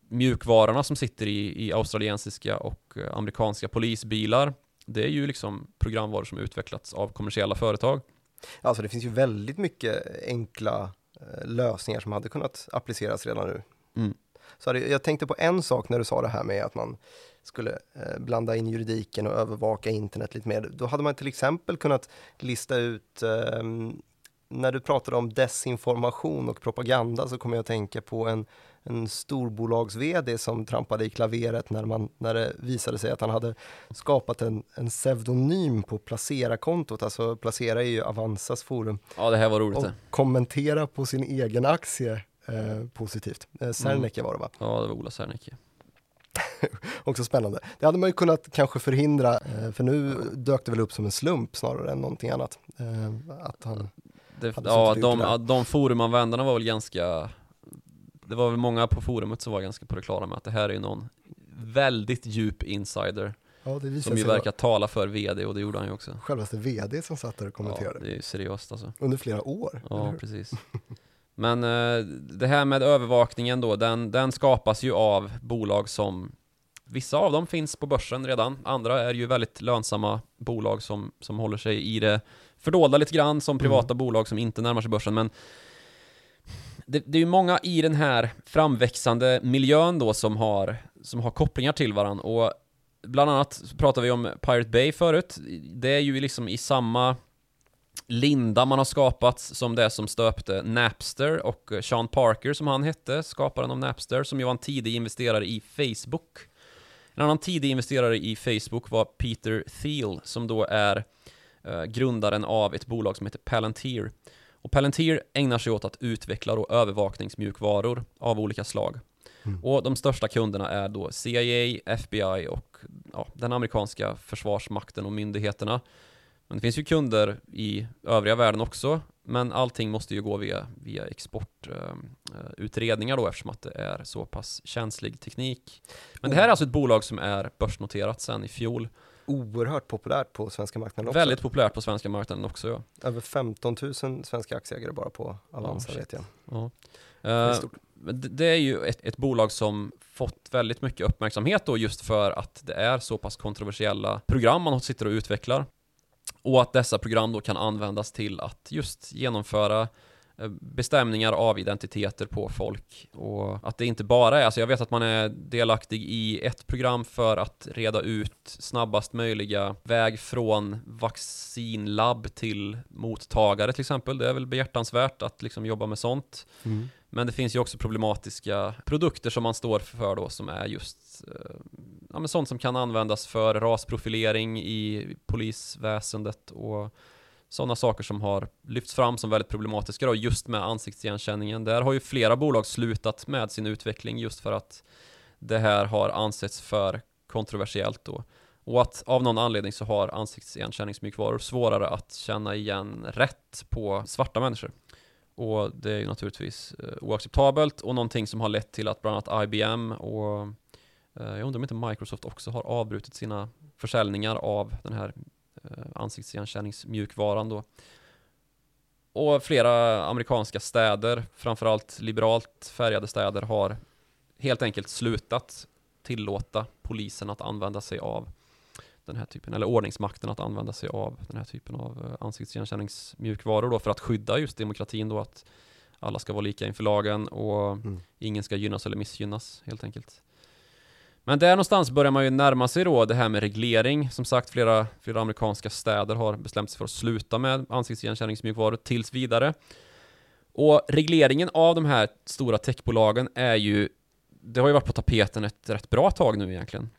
mjukvarorna som sitter i, i australiensiska och eh, amerikanska polisbilar, det är ju liksom programvaror som utvecklats av kommersiella företag. Alltså det finns ju väldigt mycket enkla eh, lösningar som hade kunnat appliceras redan nu. Mm. så jag tänkte på en sak när du sa det här med att man skulle eh, blanda in juridiken och övervaka internet lite mer. Då hade man till exempel kunnat lista ut eh, när du pratade om desinformation och propaganda så kommer jag att tänka på en, en storbolags-VD som trampade i klaveret när, man, när det visade sig att han hade skapat en, en pseudonym på Placera-kontot. Alltså Placera är ju Avanzas forum. Ja, det här var roligt Och kommentera på sin egen aktie eh, positivt. Eh, Serneke var det va? Ja, det var Ola Serneke. <laughs> Också spännande. Det hade man ju kunnat kanske förhindra, eh, för nu dök det väl upp som en slump snarare än någonting annat. Eh, att han, Det, ja, de, de forumanvändarna var väl ganska Det var väl många på forumet som var ganska på det klara med att det här är ju någon väldigt djup insider ja, som ju sig vara verkar tala för VD och det gjorde han ju också. självaste VD som satt där och Ja, kommenterade. det är ju seriöst alltså. Under flera år. Ja, precis. Men eh, det här med övervakningen då, den, den skapas ju av bolag som Vissa av dem finns på börsen redan, andra är ju väldigt lönsamma bolag som, som håller sig i det fördolda lite grann som privata bolag som inte närmar sig börsen men det, det är ju många i den här framväxande miljön då som har, som har kopplingar till varandra och bland annat pratade vi om Pirate Bay förut. Det är ju liksom i samma linda man har skapat som det som stöpte Napster och Sean Parker som han hette, skaparen av Napster, som ju var en tidig investerare i Facebook. En annan tidig investerare i Facebook var Peter Thiel som då är eh, grundaren av ett bolag som heter Palantir. Och Palantir ägnar sig åt att utveckla då övervakningsmjukvaror av olika slag. Mm. Och de största kunderna är då CIA, FBI och ja, den amerikanska försvarsmakten och myndigheterna. Men det finns ju kunder i övriga världen också, men allting måste ju gå via, via exportutredningar då eftersom att det är så pass känslig teknik. Men det här är alltså ett bolag som är börsnoterat sedan i fjol. Oerhört populärt på svenska marknaden också. Väldigt populärt på svenska marknaden också ja. Över 15 000 svenska aktieägare bara på Avanza shit. vet jag. ja. Det är Eh, Det är ju ett, ett bolag som fått väldigt mycket uppmärksamhet då just för att det är så pass kontroversiella program man sitter och utvecklar. Och att dessa program då kan användas till att just genomföra eh, bestämningar av identiteter på folk och att det inte bara är, alltså jag vet att man är delaktig i ett program för att reda ut snabbast möjliga väg från vaccinlabb till mottagare till exempel. Det är väl behjärtansvärt att liksom jobba med sånt. Mm. Men det finns ju också problematiska produkter som man står för då som är just eh, ja, men sånt som kan användas för rasprofilering i polisväsendet och sådana saker som har lyfts fram som väldigt problematiska då, just med ansiktsigenkänningen. Där har ju flera bolag slutat med sin utveckling just för att det här har ansetts för kontroversiellt då. Och att av någon anledning så har ansiktsigenkänningsmjukvaror svårare att känna igen rätt på svarta människor. Och det är ju naturligtvis eh, oacceptabelt och någonting som har lett till att bland annat IBM och eh, jag undrar om inte Microsoft också har avbrutit sina försäljningar av den här eh, ansiktsigenkänningsmjukvaran då. Och flera amerikanska städer, framförallt liberalt färgade städer, har helt enkelt slutat tillåta polisen att använda sig av den här typen, eller ordningsmakten att använda sig av den här typen av eh, ansiktsigenkänningsmjukvaror då för att skydda just demokratin då att alla ska vara lika inför lagen och Mm. ingen ska gynnas eller missgynnas helt enkelt. Men där någonstans börjar man ju närma sig då det här med reglering. Som sagt, flera, flera amerikanska städer har bestämt sig för att sluta med ansiktsigenkänningsmjukvaror tills vidare. Och regleringen av de här stora techbolagen är ju, det har ju varit på tapeten ett rätt bra tag nu egentligen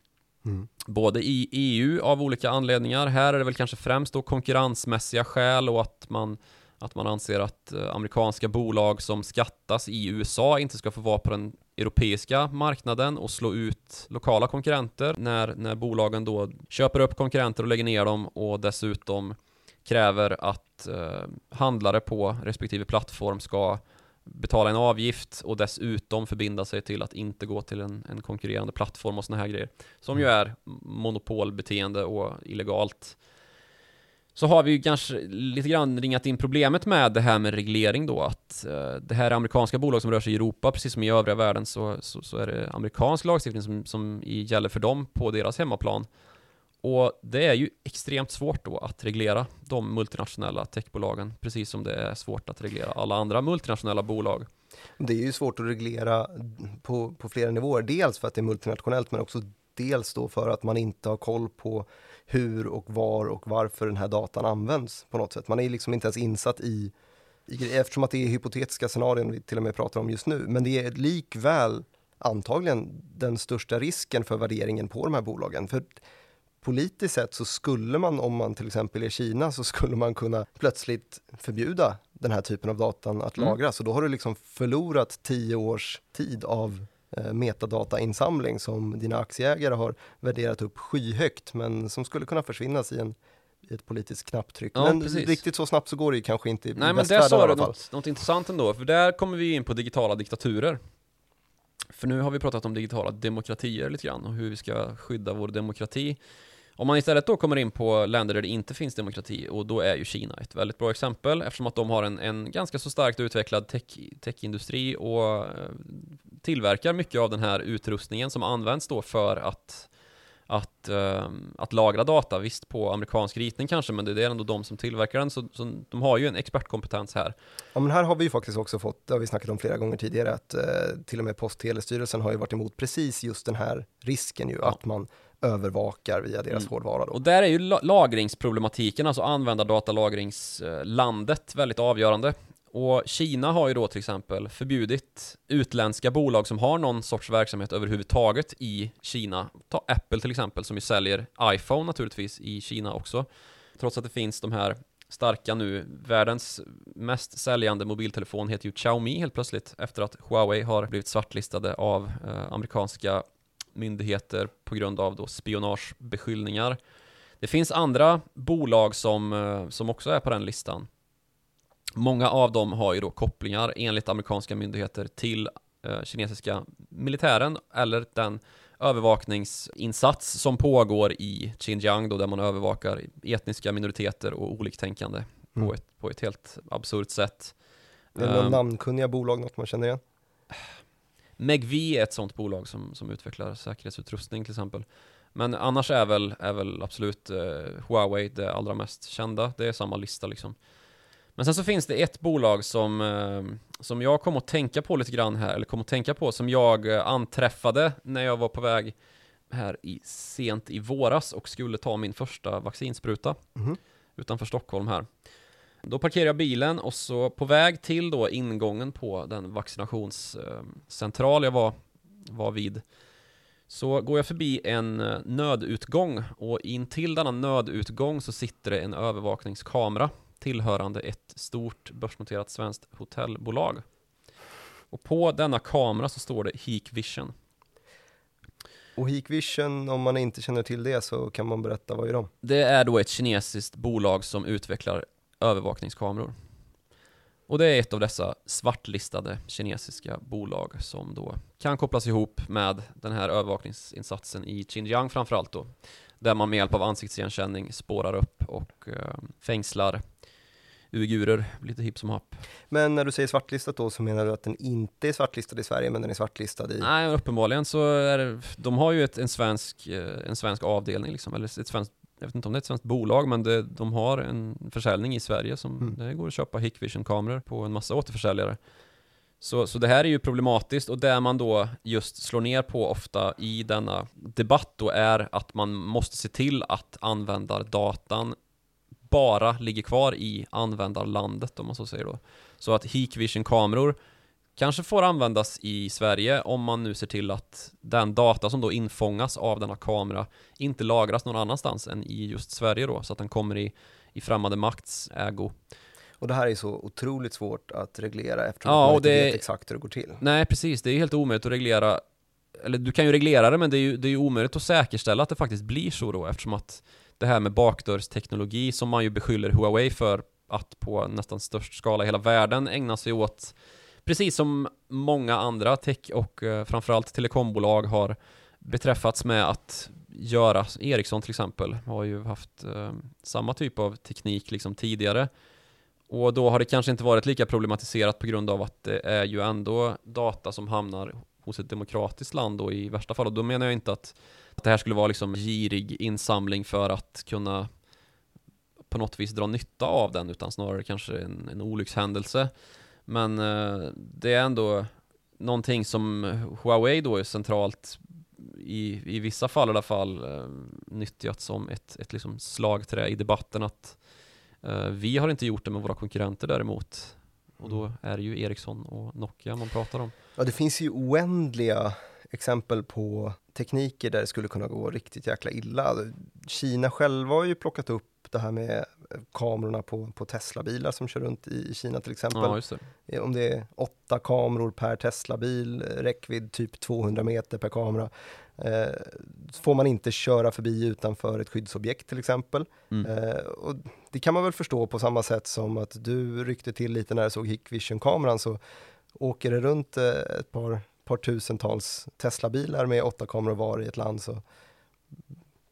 Mm. både i EU av olika anledningar. Här är det väl kanske främst då konkurrensmässiga skäl och att man, att man anser att eh, amerikanska bolag som skattas i USA inte ska få vara på den europeiska marknaden och slå ut lokala konkurrenter när, när bolagen då köper upp konkurrenter och lägger ner dem och dessutom kräver att eh, handlare på respektive plattform ska betala en avgift och dessutom förbinda sig till att inte gå till en, en konkurrerande plattform och såna här grejer. Som ju är monopolbeteende och illegalt. Så har vi ju kanske lite grann ringat in problemet med det här med reglering då, att eh, det här är amerikanska bolag som rör sig i Europa, precis som i övriga världen så, så, så är det amerikansk lagstiftning som, som gäller för dem på deras hemmaplan. Och det är ju extremt svårt då att reglera de multinationella techbolagen, precis som det är svårt att reglera alla andra multinationella bolag. Det är ju svårt att reglera på, på flera nivåer. Dels för att det är multinationellt men också dels då för att man inte har koll på hur och var och varför den här datan används på något sätt. Man är liksom inte ens insatt i, i eftersom att det är hypotetiska scenarion vi till och med pratar om just nu. Men det är likväl antagligen den största risken för värderingen på de här bolagen. För politiskt sett så skulle man, om man till exempel är Kina, så skulle man kunna plötsligt förbjuda den här typen av datan att mm. lagras. Och då har du liksom förlorat tio års tid av eh, metadatainsamling som dina aktieägare har värderat upp skyhögt, men som skulle kunna försvinnas i en i ett politiskt knapptryck. Ja, men precis. riktigt så snabbt så går det ju kanske inte i Nej men där sa du något, något intressant ändå, för där kommer vi in på digitala diktaturer. För nu har vi pratat om digitala demokratier lite grann och hur vi ska skydda vår demokrati. Om man istället då kommer in på länder där det inte finns demokrati, och då är ju Kina ett väldigt bra exempel, eftersom att de har en, en ganska så starkt utvecklad tech, techindustri och eh, tillverkar mycket av den här utrustningen som används då för att att, uh, att lagra data, visst på amerikansk ritning kanske, men det är ändå de som tillverkar den, så, så de har ju en expertkompetens här. Ja, men här har vi ju faktiskt också fått, det har vi snackat om flera gånger tidigare, att uh, till och med Post och telestyrelsen har ju varit emot precis just den här risken ju, ja. att man övervakar via deras mm. hårdvara. Då. Och där är ju lagringsproblematiken, alltså användardatalagringslandet, väldigt avgörande. Och Kina har ju då till exempel förbjudit utländska bolag som har någon sorts verksamhet överhuvudtaget i Kina. Ta Apple till exempel som ju säljer iPhone naturligtvis i Kina också. Trots att det finns de här starka nu, världens mest säljande mobiltelefon heter ju Xiaomi helt plötsligt efter att Huawei har blivit svartlistade av eh, amerikanska myndigheter på grund av då spionagebeskyllningar. Det finns andra bolag som, eh, som också är på den listan. Många av dem har ju då kopplingar enligt amerikanska myndigheter till eh, kinesiska militären eller den övervakningsinsats som pågår i Xinjiang då där man övervakar etniska minoriteter och oliktänkande mm. på, ett, på ett helt absurt sätt. Är det um, namnkunniga bolag, något man känner igen? Megvi är ett sånt bolag som, som utvecklar säkerhetsutrustning till exempel. Men annars är väl, är väl absolut eh, Huawei det allra mest kända. Det är samma lista liksom. Men sen så finns det ett bolag som, eh, som jag kom att tänka på lite grann här, eller kom att tänka på, som jag eh, anträffade när jag var på väg här i, sent i våras och skulle ta min första vaccinspruta mm. utanför Stockholm här. Då parkerar jag bilen och så på väg till då ingången på den vaccinationscentral jag var, var vid så går jag förbi en eh, nödutgång och in till denna nödutgång så sitter det en övervakningskamera tillhörande ett stort börsnoterat svenskt hotellbolag. Och på denna kamera så står det Hikvision. Och Hikvision, om man inte känner till det så kan man berätta, vad är de? Det är då ett kinesiskt bolag som utvecklar övervakningskameror. Och det är ett av dessa svartlistade kinesiska bolag som då kan kopplas ihop med den här övervakningsinsatsen i Xinjiang framförallt då. Där man med hjälp av ansiktsigenkänning spårar upp och eh, fängslar uigurer, lite hipp som happ. Men när du säger svartlistat då så menar du att den inte är svartlistad i Sverige men den är svartlistad i? Nej, uppenbarligen så är det, de har ju ett, en, svensk, eh, en svensk avdelning liksom, eller ett svenskt jag vet inte om det är ett svenskt bolag, men det, de har en försäljning i Sverige som mm. det går att köpa Hikvision-kameror på en massa återförsäljare. Så, så det här är ju problematiskt och det man då just slår ner på ofta i denna debatt då är att man måste se till att användardatan bara ligger kvar i användarlandet om man så säger då. Så att Hikvision-kameror kanske får användas i Sverige om man nu ser till att den data som då infångas av denna kamera inte lagras någon annanstans än i just Sverige då, så att den kommer i, i främmande makts ägo. Och det här är så otroligt svårt att reglera eftersom ja, man inte det, vet exakt hur det går till. Nej, precis. Det är helt omöjligt att reglera eller du kan ju reglera det, men det är ju, det är ju omöjligt att säkerställa att det faktiskt blir så då, eftersom att det här med bakdörrsteknologi som man ju beskyller Huawei för att på nästan störst skala i hela världen ägna sig åt precis som många andra tech och eh, framförallt telekombolag har beträffats med att göra, Ericsson till exempel har ju haft eh, samma typ av teknik liksom tidigare. Och då har det kanske inte varit lika problematiserat på grund av att det är ju ändå data som hamnar hos ett demokratiskt land då i värsta fall. Och då menar jag inte att, att det här skulle vara liksom girig insamling för att kunna på något vis dra nytta av den utan snarare kanske en, en olyckshändelse. Men eh, det är ändå någonting som Huawei då är centralt i, i vissa fall i alla fall eh, nyttjat som ett, ett liksom slagträ i debatten att eh, vi har inte gjort det med våra konkurrenter däremot. Och då är det ju Ericsson och Nokia man pratar om. Ja, det finns ju oändliga exempel på tekniker där det skulle kunna gå riktigt jäkla illa. Kina själva har ju plockat upp det här med kamerorna på, på Tesla-bilar som kör runt i Kina till exempel. Ja, det. Eh, Om det är åtta kameror per Tesla-bil, eh, räckvidd typ 200 meter per kamera. Eh, får man inte köra förbi utanför ett skyddsobjekt till exempel. Mm. Eh, och det kan man väl förstå på samma sätt som att du ryckte till lite när du såg Hikvision-kameran så åker det runt eh, ett par, par tusentals Tesla-bilar med åtta kameror var i ett land så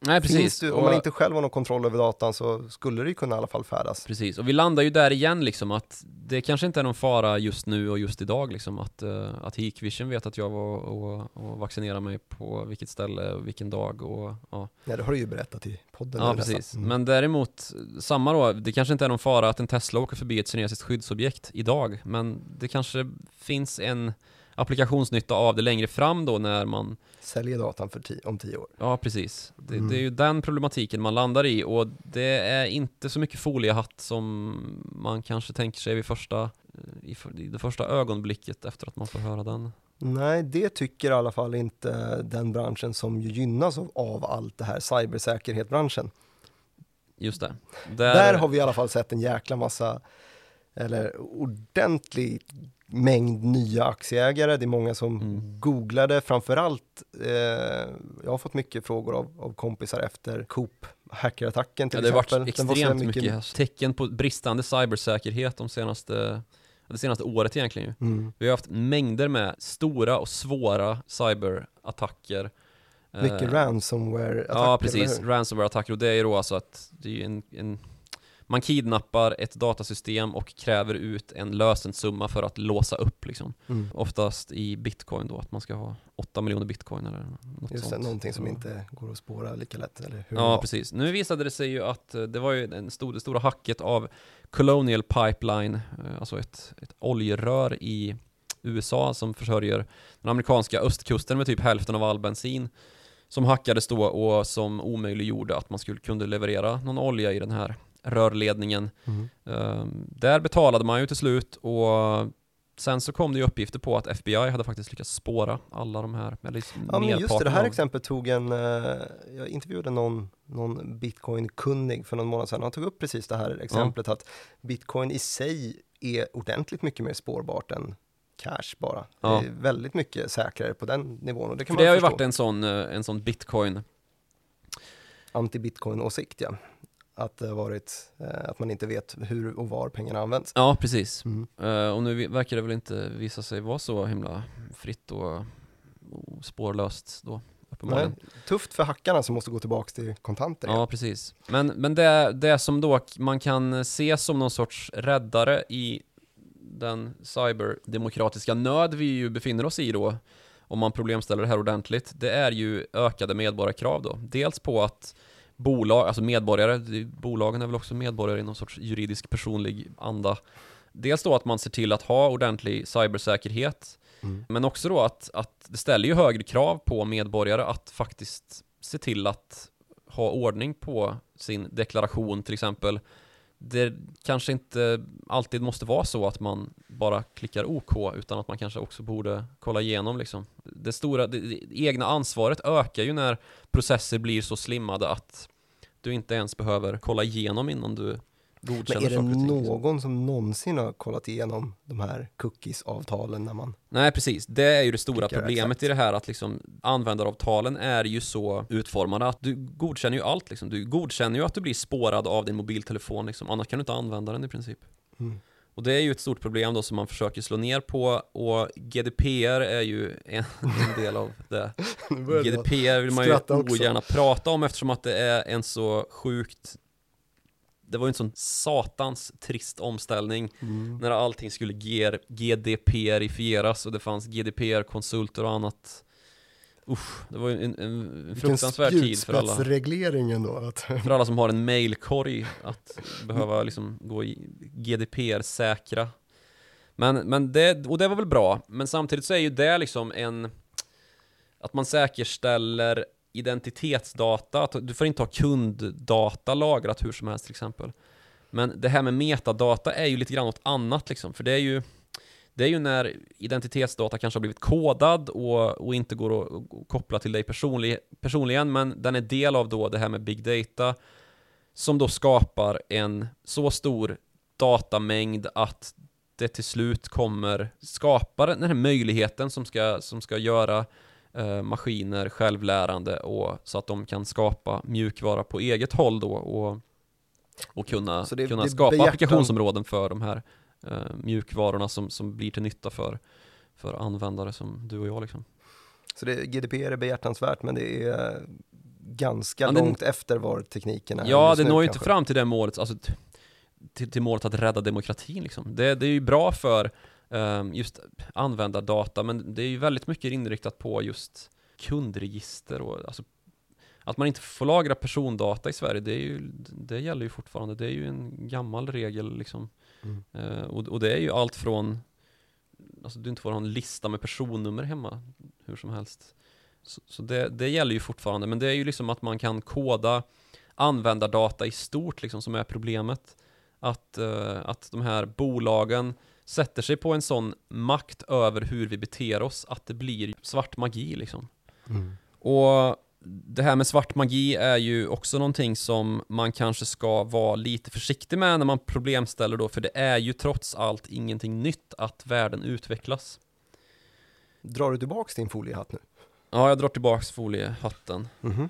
Nej, precis. du, om man inte själv har någon kontroll över datan så skulle det ju kunna i alla fall färdas. Precis, och vi landar ju där igen liksom att det kanske inte är någon fara just nu och just idag liksom att, uh, att Hikvision vet att jag var och, och vaccinerade mig på vilket ställe och vilken dag och ja. Ja, det har du ju berättat i podden. Ja precis, Mm. men däremot samma då, det kanske inte är någon fara att en Tesla åker förbi ett kinesiskt skyddsobjekt idag men det kanske finns en applikationsnytta av det längre fram då när man Säljer datan för ti- om tio år. Ja, precis. Det, Mm. det är ju den problematiken man landar i och det är inte så mycket foliehatt som man kanske tänker sig vid första, i, i det första ögonblicket efter att man får höra den. Nej, det tycker i alla fall inte den branschen som ju gynnas av, av allt det här, cybersäkerhetsbranschen. Just det. Där... har vi i alla fall sett en jäkla massa, eller ordentlig mängd nya aktieägare. Det är många som Mm. googlade, framförallt, eh, jag har fått mycket frågor av, av kompisar efter Coop hackerattacken till ja, det har exempel. varit Den var så extremt mycket, tecken på bristande cybersäkerhet de senaste, det senaste året egentligen ju. Mm. Vi har haft mängder med stora och svåra cyberattacker. Mycket Eh, ransomware-attacker. Ja, precis. Ransomware-attacker och det är ju då alltså att det är en, en man kidnappar ett datasystem och kräver ut en lösensumma för att låsa upp liksom. Mm. Oftast i bitcoin då, att man ska ha 8 miljoner bitcoin eller något Just det, sånt. någonting som inte går att spåra lika lätt. Eller hur det Ja, precis. Nu visade det sig ju att eh, det var ju en stor, det stora hacket av Colonial Pipeline, eh, alltså ett, ett oljerör i USA som försörjer den amerikanska östkusten med typ hälften av all bensin som hackades då och som omöjliggjorde att man skulle kunde leverera någon olja i den här rörledningen. Mm. Ehm, där betalade man ju till slut och sen så kom det ju uppgifter på att FBI hade faktiskt lyckats spåra alla de här, eller Ja, men just det, det här exemplet tog en, eh, jag intervjuade någon, någon bitcoin-kunnig för någon månad sedan, han tog upp precis det här exemplet att bitcoin i sig är ordentligt mycket mer spårbart än cash bara. Ja. Det är väldigt mycket säkrare på den nivån och det kan För det man har ju varit en sån, eh, en sån bitcoin Anti-bitcoin-åsikt ja. Att det har varit, eh, att man inte vet hur och var pengarna används. Ja, precis. Mm. Eh, och nu verkar det väl inte visa sig vara så himla fritt och, och spårlöst då, Nej, tufft för hackarna som måste gå tillbaka till kontanter. igen. Ja, precis. Men, men det, det som då man kan se som någon sorts räddare i den cyberdemokratiska nöd vi ju befinner oss i då, om man problemställer det här ordentligt, det är ju ökade medborgarkrav då. Dels på att bolag, alltså medborgare, bolagen är väl också medborgare i någon sorts juridisk personlig anda. Dels då att man ser till att ha ordentlig cybersäkerhet, Mm. men också då att, att det ställer ju högre krav på medborgare att faktiskt se till att ha ordning på sin deklaration till exempel. Det kanske inte alltid måste vara så att man bara klickar OK utan att man kanske också borde kolla igenom liksom. Det stora, det, det egna ansvaret ökar ju när processer blir så slimmade att du inte ens behöver kolla igenom innan du men är det liksom. någon som någonsin har kollat igenom de här cookies-avtalen när man Nej precis, det är ju det stora problemet exakt. i det här att liksom användaravtalen är ju så utformade att du godkänner ju allt liksom. Du godkänner ju att du blir spårad av din mobiltelefon liksom, annars kan du inte använda den i princip. Mm. Och det är ju ett stort problem då som man försöker slå ner på och GDPR är ju en, <laughs> en del av det. <laughs> GDPR vill man ju skratta också. ogärna prata om eftersom att det är en så sjukt det var ju en sån satans trist omställning Mm. när allting skulle GDPR-ifieras och det fanns GDPR-konsulter och annat. Usch, det var ju en, en, en Vilken fruktansvärd tid för alla, spjutspetsreglering ändå. Att, för alla som har en mailkorg att behöva liksom gå i GDPR-säkra Men, men det, och det var väl bra, men samtidigt så är ju det liksom en att man säkerställer identitetsdata, du får inte ha kunddata lagrat hur som helst till exempel. Men det här med metadata är ju lite grann något annat liksom, för det är ju det är ju när identitetsdata kanske har blivit kodad och, och inte går att, att koppla till dig personlig, personligen, men den är del av då det här med big data som då skapar en så stor datamängd att det till slut kommer skapa den här möjligheten som ska, som ska göra eh, maskiner självlärande och så att de kan skapa mjukvara på eget håll då och, och kunna, det, kunna det skapa behjärtan... applikationsområden för de här eh, mjukvarorna som, som blir till nytta för, för användare som du och jag liksom. Så det, GDPR är behjärtansvärt men det är ganska Ja, långt efter var tekniken är Ja, det når ju inte fram till det målet, alltså till, till målet att rädda demokratin liksom. Det, det är ju bra för just användardata, men det är ju väldigt mycket inriktat på just kundregister och alltså att man inte får lagra persondata i Sverige, det, är ju, det gäller ju fortfarande. Det är ju en gammal regel liksom. Mm. Eh, och, och det är ju allt från, alltså du inte får ha en lista med personnummer hemma hur som helst. Så, så det, det gäller ju fortfarande, men det är ju liksom att man kan koda användardata i stort liksom som är problemet. Att, eh, att de här bolagen sätter sig på en sån makt över hur vi beter oss att det blir svart magi liksom. Mm. Och det här med svart magi är ju också någonting som man kanske ska vara lite försiktig med när man problemställer då, för det är ju trots allt ingenting nytt att världen utvecklas. Drar du tillbaks din foliehatt nu? Ja, jag drar tillbaks foliehatten. Mhm.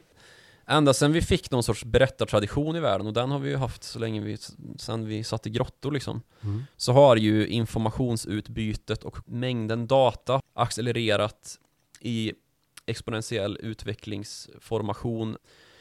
Ända sedan vi fick någon sorts berättartradition i världen, och den har vi ju haft så länge vi, sen vi satt i grottor liksom, Mm. så har ju informationsutbytet och mängden data accelererat i exponentiell utvecklingsformation.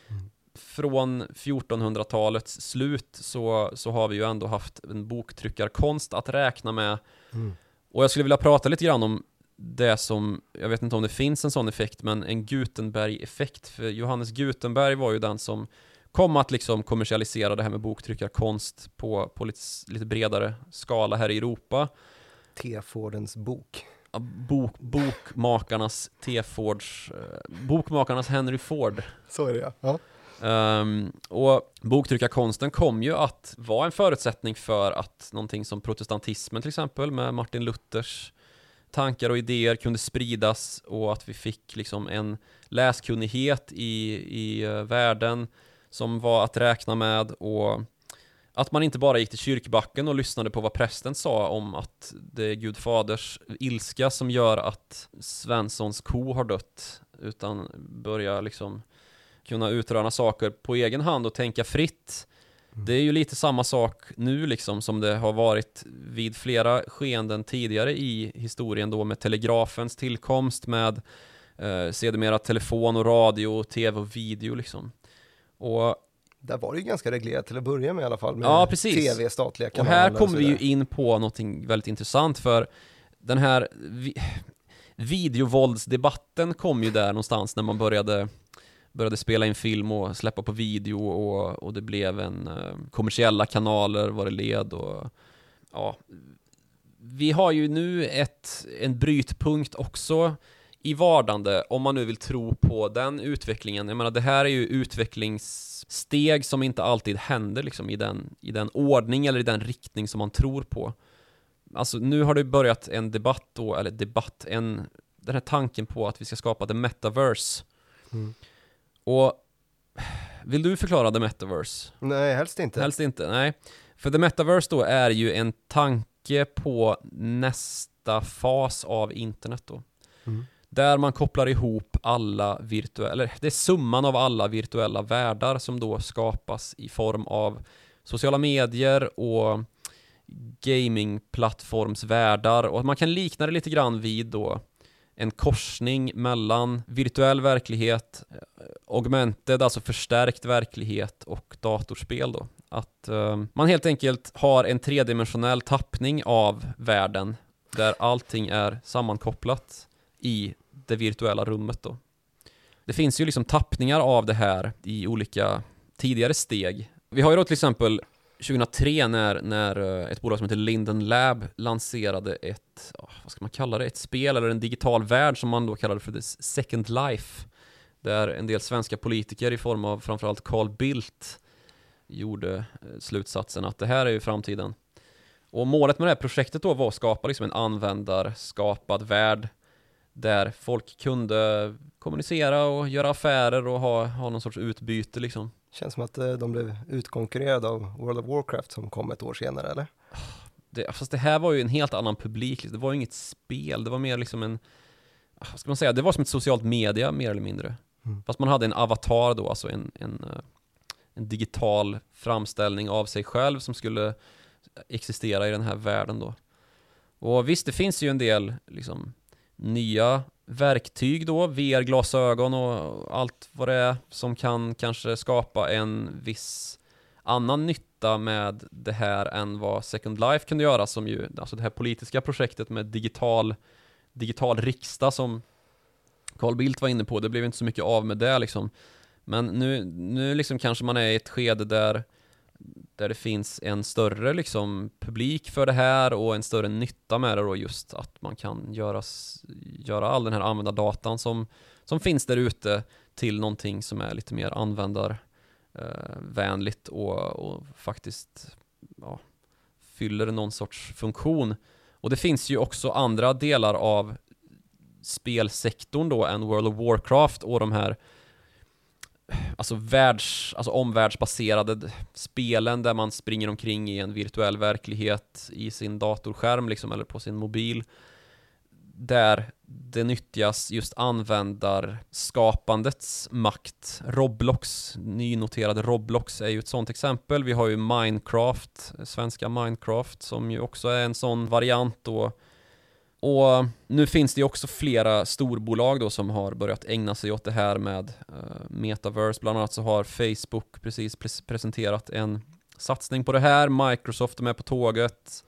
Mm. Från 1400-talets slut så, så har vi ju ändå haft en boktryckarkonst att räkna med. Mm. Och jag skulle vilja prata lite grann om det som, jag vet inte om det finns en sån effekt, men en Gutenberg-effekt. För Johannes Gutenberg var ju den som kom att liksom kommersialisera det här med boktryckarkonst på, på lite, lite bredare skala här i Europa. T. Fordens bok. Bok, bokmakarnas T. Fords, eh, bokmakarnas Henry Ford. Så är det ja. ja. Ehm, och boktryckarkonsten kom ju att vara en förutsättning för att någonting som protestantismen till exempel med Martin Luthers tankar och idéer kunde spridas och att vi fick liksom en läskunnighet i, i eh, världen som var att räkna med och att man inte bara gick till kyrkbacken och lyssnade på vad prästen sa om att det är Gud faders ilska som gör att Svenssons ko har dött utan börja liksom kunna utröna saker på egen hand och tänka fritt. Det är ju lite samma sak nu liksom som det har varit vid flera skeenden tidigare i historien då med telegrafens tillkomst med eh, sedermera telefon och radio, tv och video liksom. Och, Där var det ju ganska reglerat till att börja med i alla fall. Med Ja, precis. TV, statliga och kanaler här så kommer vi ju in på någonting väldigt intressant för den här vi videovåldsdebatten kom ju där någonstans när man började började spela in film och släppa på video och, och det blev en eh, kommersiella kanaler var det led och ja vi har ju nu ett, en brytpunkt också i vardande om man nu vill tro på den utvecklingen. Jag menar det här är ju utvecklingssteg som inte alltid händer liksom i den, i den ordning eller i den riktning som man tror på. Alltså nu har det börjat en debatt då, eller debatt, en, den här tanken på att vi ska skapa the metaverse. Mm. Och vill du förklara the metaverse? Nej, helst inte. Helst inte, nej. För the metaverse då är ju en tanke på nästa fas av internet då. Mm. Där man kopplar ihop alla virtuella, eller det är summan av alla virtuella världar som då skapas i form av sociala medier och gamingplattformsvärldar och man kan likna det lite grann vid då en korsning mellan virtuell verklighet, eh, augmented, alltså förstärkt verklighet och datorspel då. Att eh, man helt enkelt har en tredimensionell tappning av världen där allting är sammankopplat i det virtuella rummet då. Det finns ju liksom tappningar av det här i olika tidigare steg. Vi har ju då till exempel 2003 när, när eh, ett bolag som heter Linden Lab lanserade ett, ah, vad ska man kalla det, ett spel eller en digital värld som man då kallade för The Second Life. Där en del svenska politiker i form av framförallt Carl Bildt gjorde eh, slutsatsen att det här är ju framtiden. Och målet med det här projektet då var att skapa liksom en användarskapad värld där folk kunde kommunicera och göra affärer och ha, ha någon sorts utbyte liksom. Känns som att eh, de blev utkonkurrerade av World of Warcraft som kom ett år senare, eller? Det, fast det här var ju en helt annan publik, det var ju inget spel, det var mer liksom en, vad ska man säga, det var som ett socialt media mer eller mindre. Mm. Fast man hade en avatar då, alltså en, en, eh, en digital framställning av sig själv som skulle existera i den här världen då. Och visst, det finns ju en del liksom nya verktyg då, VR-glasögon och allt vad det är som kan kanske skapa en viss annan nytta med det här än vad Second Life kunde göra som ju, alltså det här politiska projektet med digital, digital riksdag som Carl Bildt var inne på, det blev inte så mycket av med det liksom. Men nu, nu liksom kanske man är i ett skede där där det finns en större liksom publik för det här och en större nytta med det då just att man kan göra, göra all den här användardatan som, som finns där ute till någonting som är lite mer användarvänligt eh, och, och faktiskt ja, fyller någon sorts funktion. Och det finns ju också andra delar av spelsektorn då än World of Warcraft och de här alltså världs, alltså omvärldsbaserade spelen där man springer omkring i en virtuell verklighet i sin datorskärm liksom eller på sin mobil där det nyttjas just användarskapandets makt. Roblox, nynoterade Roblox är ju ett sånt exempel. Vi har ju Minecraft, svenska Minecraft som ju också är en sån variant då och nu finns det ju också flera storbolag då som har börjat ägna sig åt det här med uh, metaverse. Bland annat så har Facebook precis pres presenterat en satsning på det här. Microsoft är med på tåget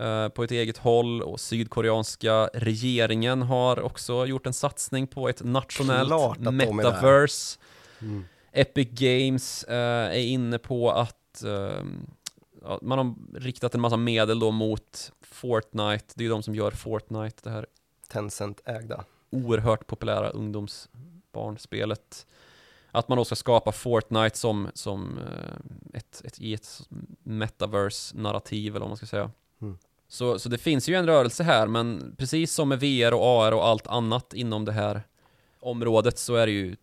uh, på ett eget håll och sydkoreanska regeringen har också gjort en satsning på ett nationellt metaverse. Mm. Epic Games uh, är inne på att man har riktat en massa medel då mot Fortnite, det är ju de som gör Fortnite, det här Tencent-ägda oerhört populära ungdomsbarnspelet. Att man då ska skapa Fortnite som, som eh, ett, ett, i ett metaverse-narrativ eller vad man ska säga. Mm. Så, så det finns ju en rörelse här, men precis som med VR och AR och allt annat inom det här området så är det ju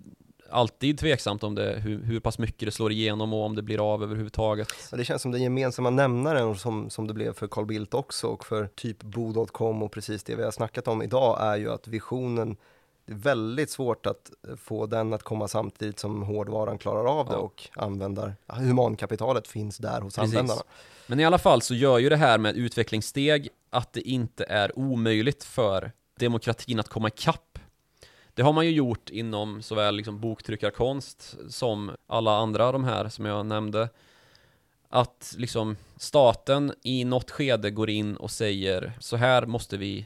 alltid tveksamt om det, hur, hur pass mycket det slår igenom och om det blir av överhuvudtaget. det känns som den gemensamma nämnaren som, som det blev för Carl Bildt också och för typ Bo.com och precis det vi har snackat om idag är ju att visionen det är väldigt svårt att få den att komma samtidigt som hårdvaran klarar av det ja. och användar, humankapitalet finns där hos Precis. användarna. Men i alla fall så gör ju det här med utvecklingssteg att det inte är omöjligt för demokratin att komma ikapp det har man ju gjort inom såväl liksom boktryckarkonst som alla andra de här som jag nämnde. Att liksom staten i något skede går in och säger så här måste vi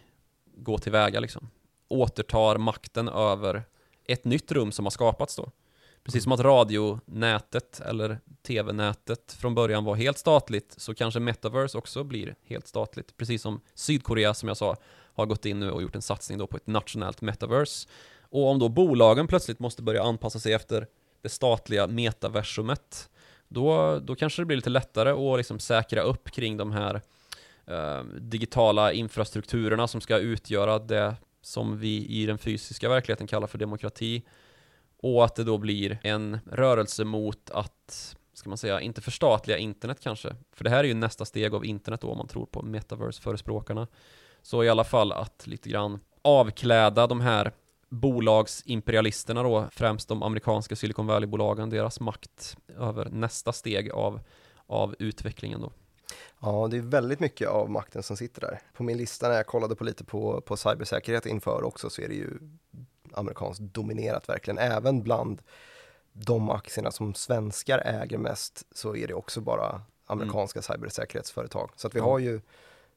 gå tillväga liksom. Återtar makten över ett nytt rum som har skapats då. Precis som att radionätet eller tv-nätet från början var helt statligt så kanske metaverse också blir helt statligt. Precis som Sydkorea som jag sa har gått in nu och gjort en satsning då på ett nationellt metaverse och om då bolagen plötsligt måste börja anpassa sig efter det statliga metaversumet, då, då kanske det blir lite lättare att liksom säkra upp kring de här eh, digitala infrastrukturerna som ska utgöra det som vi i den fysiska verkligheten kallar för demokrati. Och att det då blir en rörelse mot att, ska man säga, inte förstatliga internet kanske. För det här är ju nästa steg av internet då om man tror på metaverse-förespråkarna. Så i alla fall att lite grann avkläda de här bolagsimperialisterna då, främst de amerikanska Silicon Valley-bolagen, deras makt över nästa steg av, av utvecklingen då. Ja, det är väldigt mycket av makten som sitter där. På min lista när jag kollade på lite på, på cybersäkerhet inför också så är det ju amerikanskt dominerat verkligen, även bland de aktierna som svenskar äger mest så är det också bara amerikanska mm. cybersäkerhetsföretag. Så att vi har ju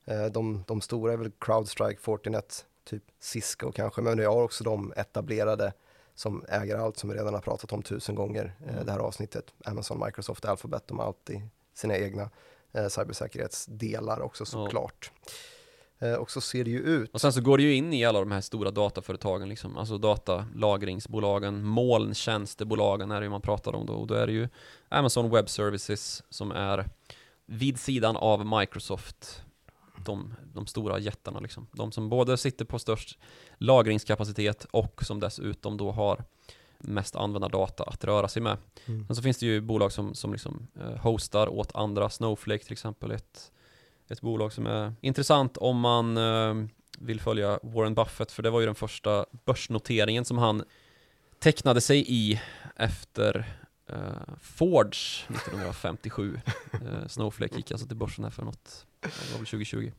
eh, de, de stora är väl Crowdstrike, Fortinet, typ Cisco kanske, men vi har också de etablerade som äger allt som vi redan har pratat om tusen gånger eh, mm. det här avsnittet. Amazon, Microsoft, Alphabet, de har alltid sina egna eh, cybersäkerhetsdelar också såklart. Eh, och så ser det ju ut. Och sen så går det ju in i alla de här stora dataföretagen liksom, alltså datalagringsbolagen, molntjänstebolagen är det ju man pratar om då, och då är det ju Amazon Web Services som är vid sidan av Microsoft, de, de stora jättarna liksom. De som både sitter på störst lagringskapacitet och som dessutom då har mest användardata att röra sig med. Mm. Men så finns det ju bolag som, som liksom eh, hostar åt andra, Snowflake till exempel, ett, ett bolag som är intressant om man eh, vill följa Warren Buffett, för det var ju den första börsnoteringen som han tecknade sig i efter eh, Forge 1957. Eh, Snowflake gick alltså till börsen här för något, det var väl 2020.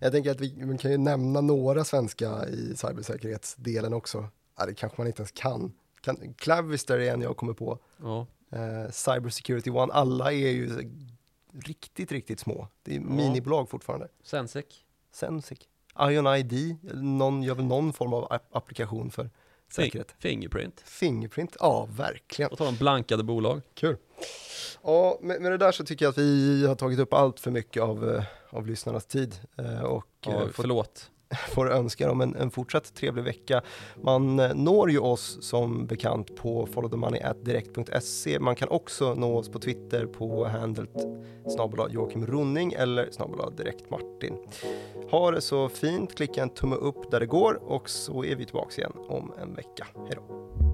Jag tänker att vi, vi kan ju nämna några svenska i cybersäkerhetsdelen också. Ja, det kanske man inte ens kan. kan Clavister är en jag kommer på. Ja, Eh, Cybersecurity One, alla är ju riktigt, riktigt små. Det är minibolag fortfarande. Sensec. Sensic. Ion ID, någon gör väl någon form av app- applikation för säkerhet. Fingerprint. Fingerprint, ja verkligen. Och tar de blankade bolag. Kul. Ja, med, med det där så tycker jag att vi har tagit upp allt för mycket av, eh, av lyssnarnas tid eh, och Ja, eh, förlåt. <laughs> får önska dem en, en fortsatt trevlig vecka. Man eh, når ju oss som bekant på followthemoney.direkt.se. Man kan också nå oss på Twitter på handlet snabel Joakim Ronning eller snabel direkt Martin. Ha det så fint, klicka en tumme upp där det går och så är vi tillbaka igen om en vecka. Hej då!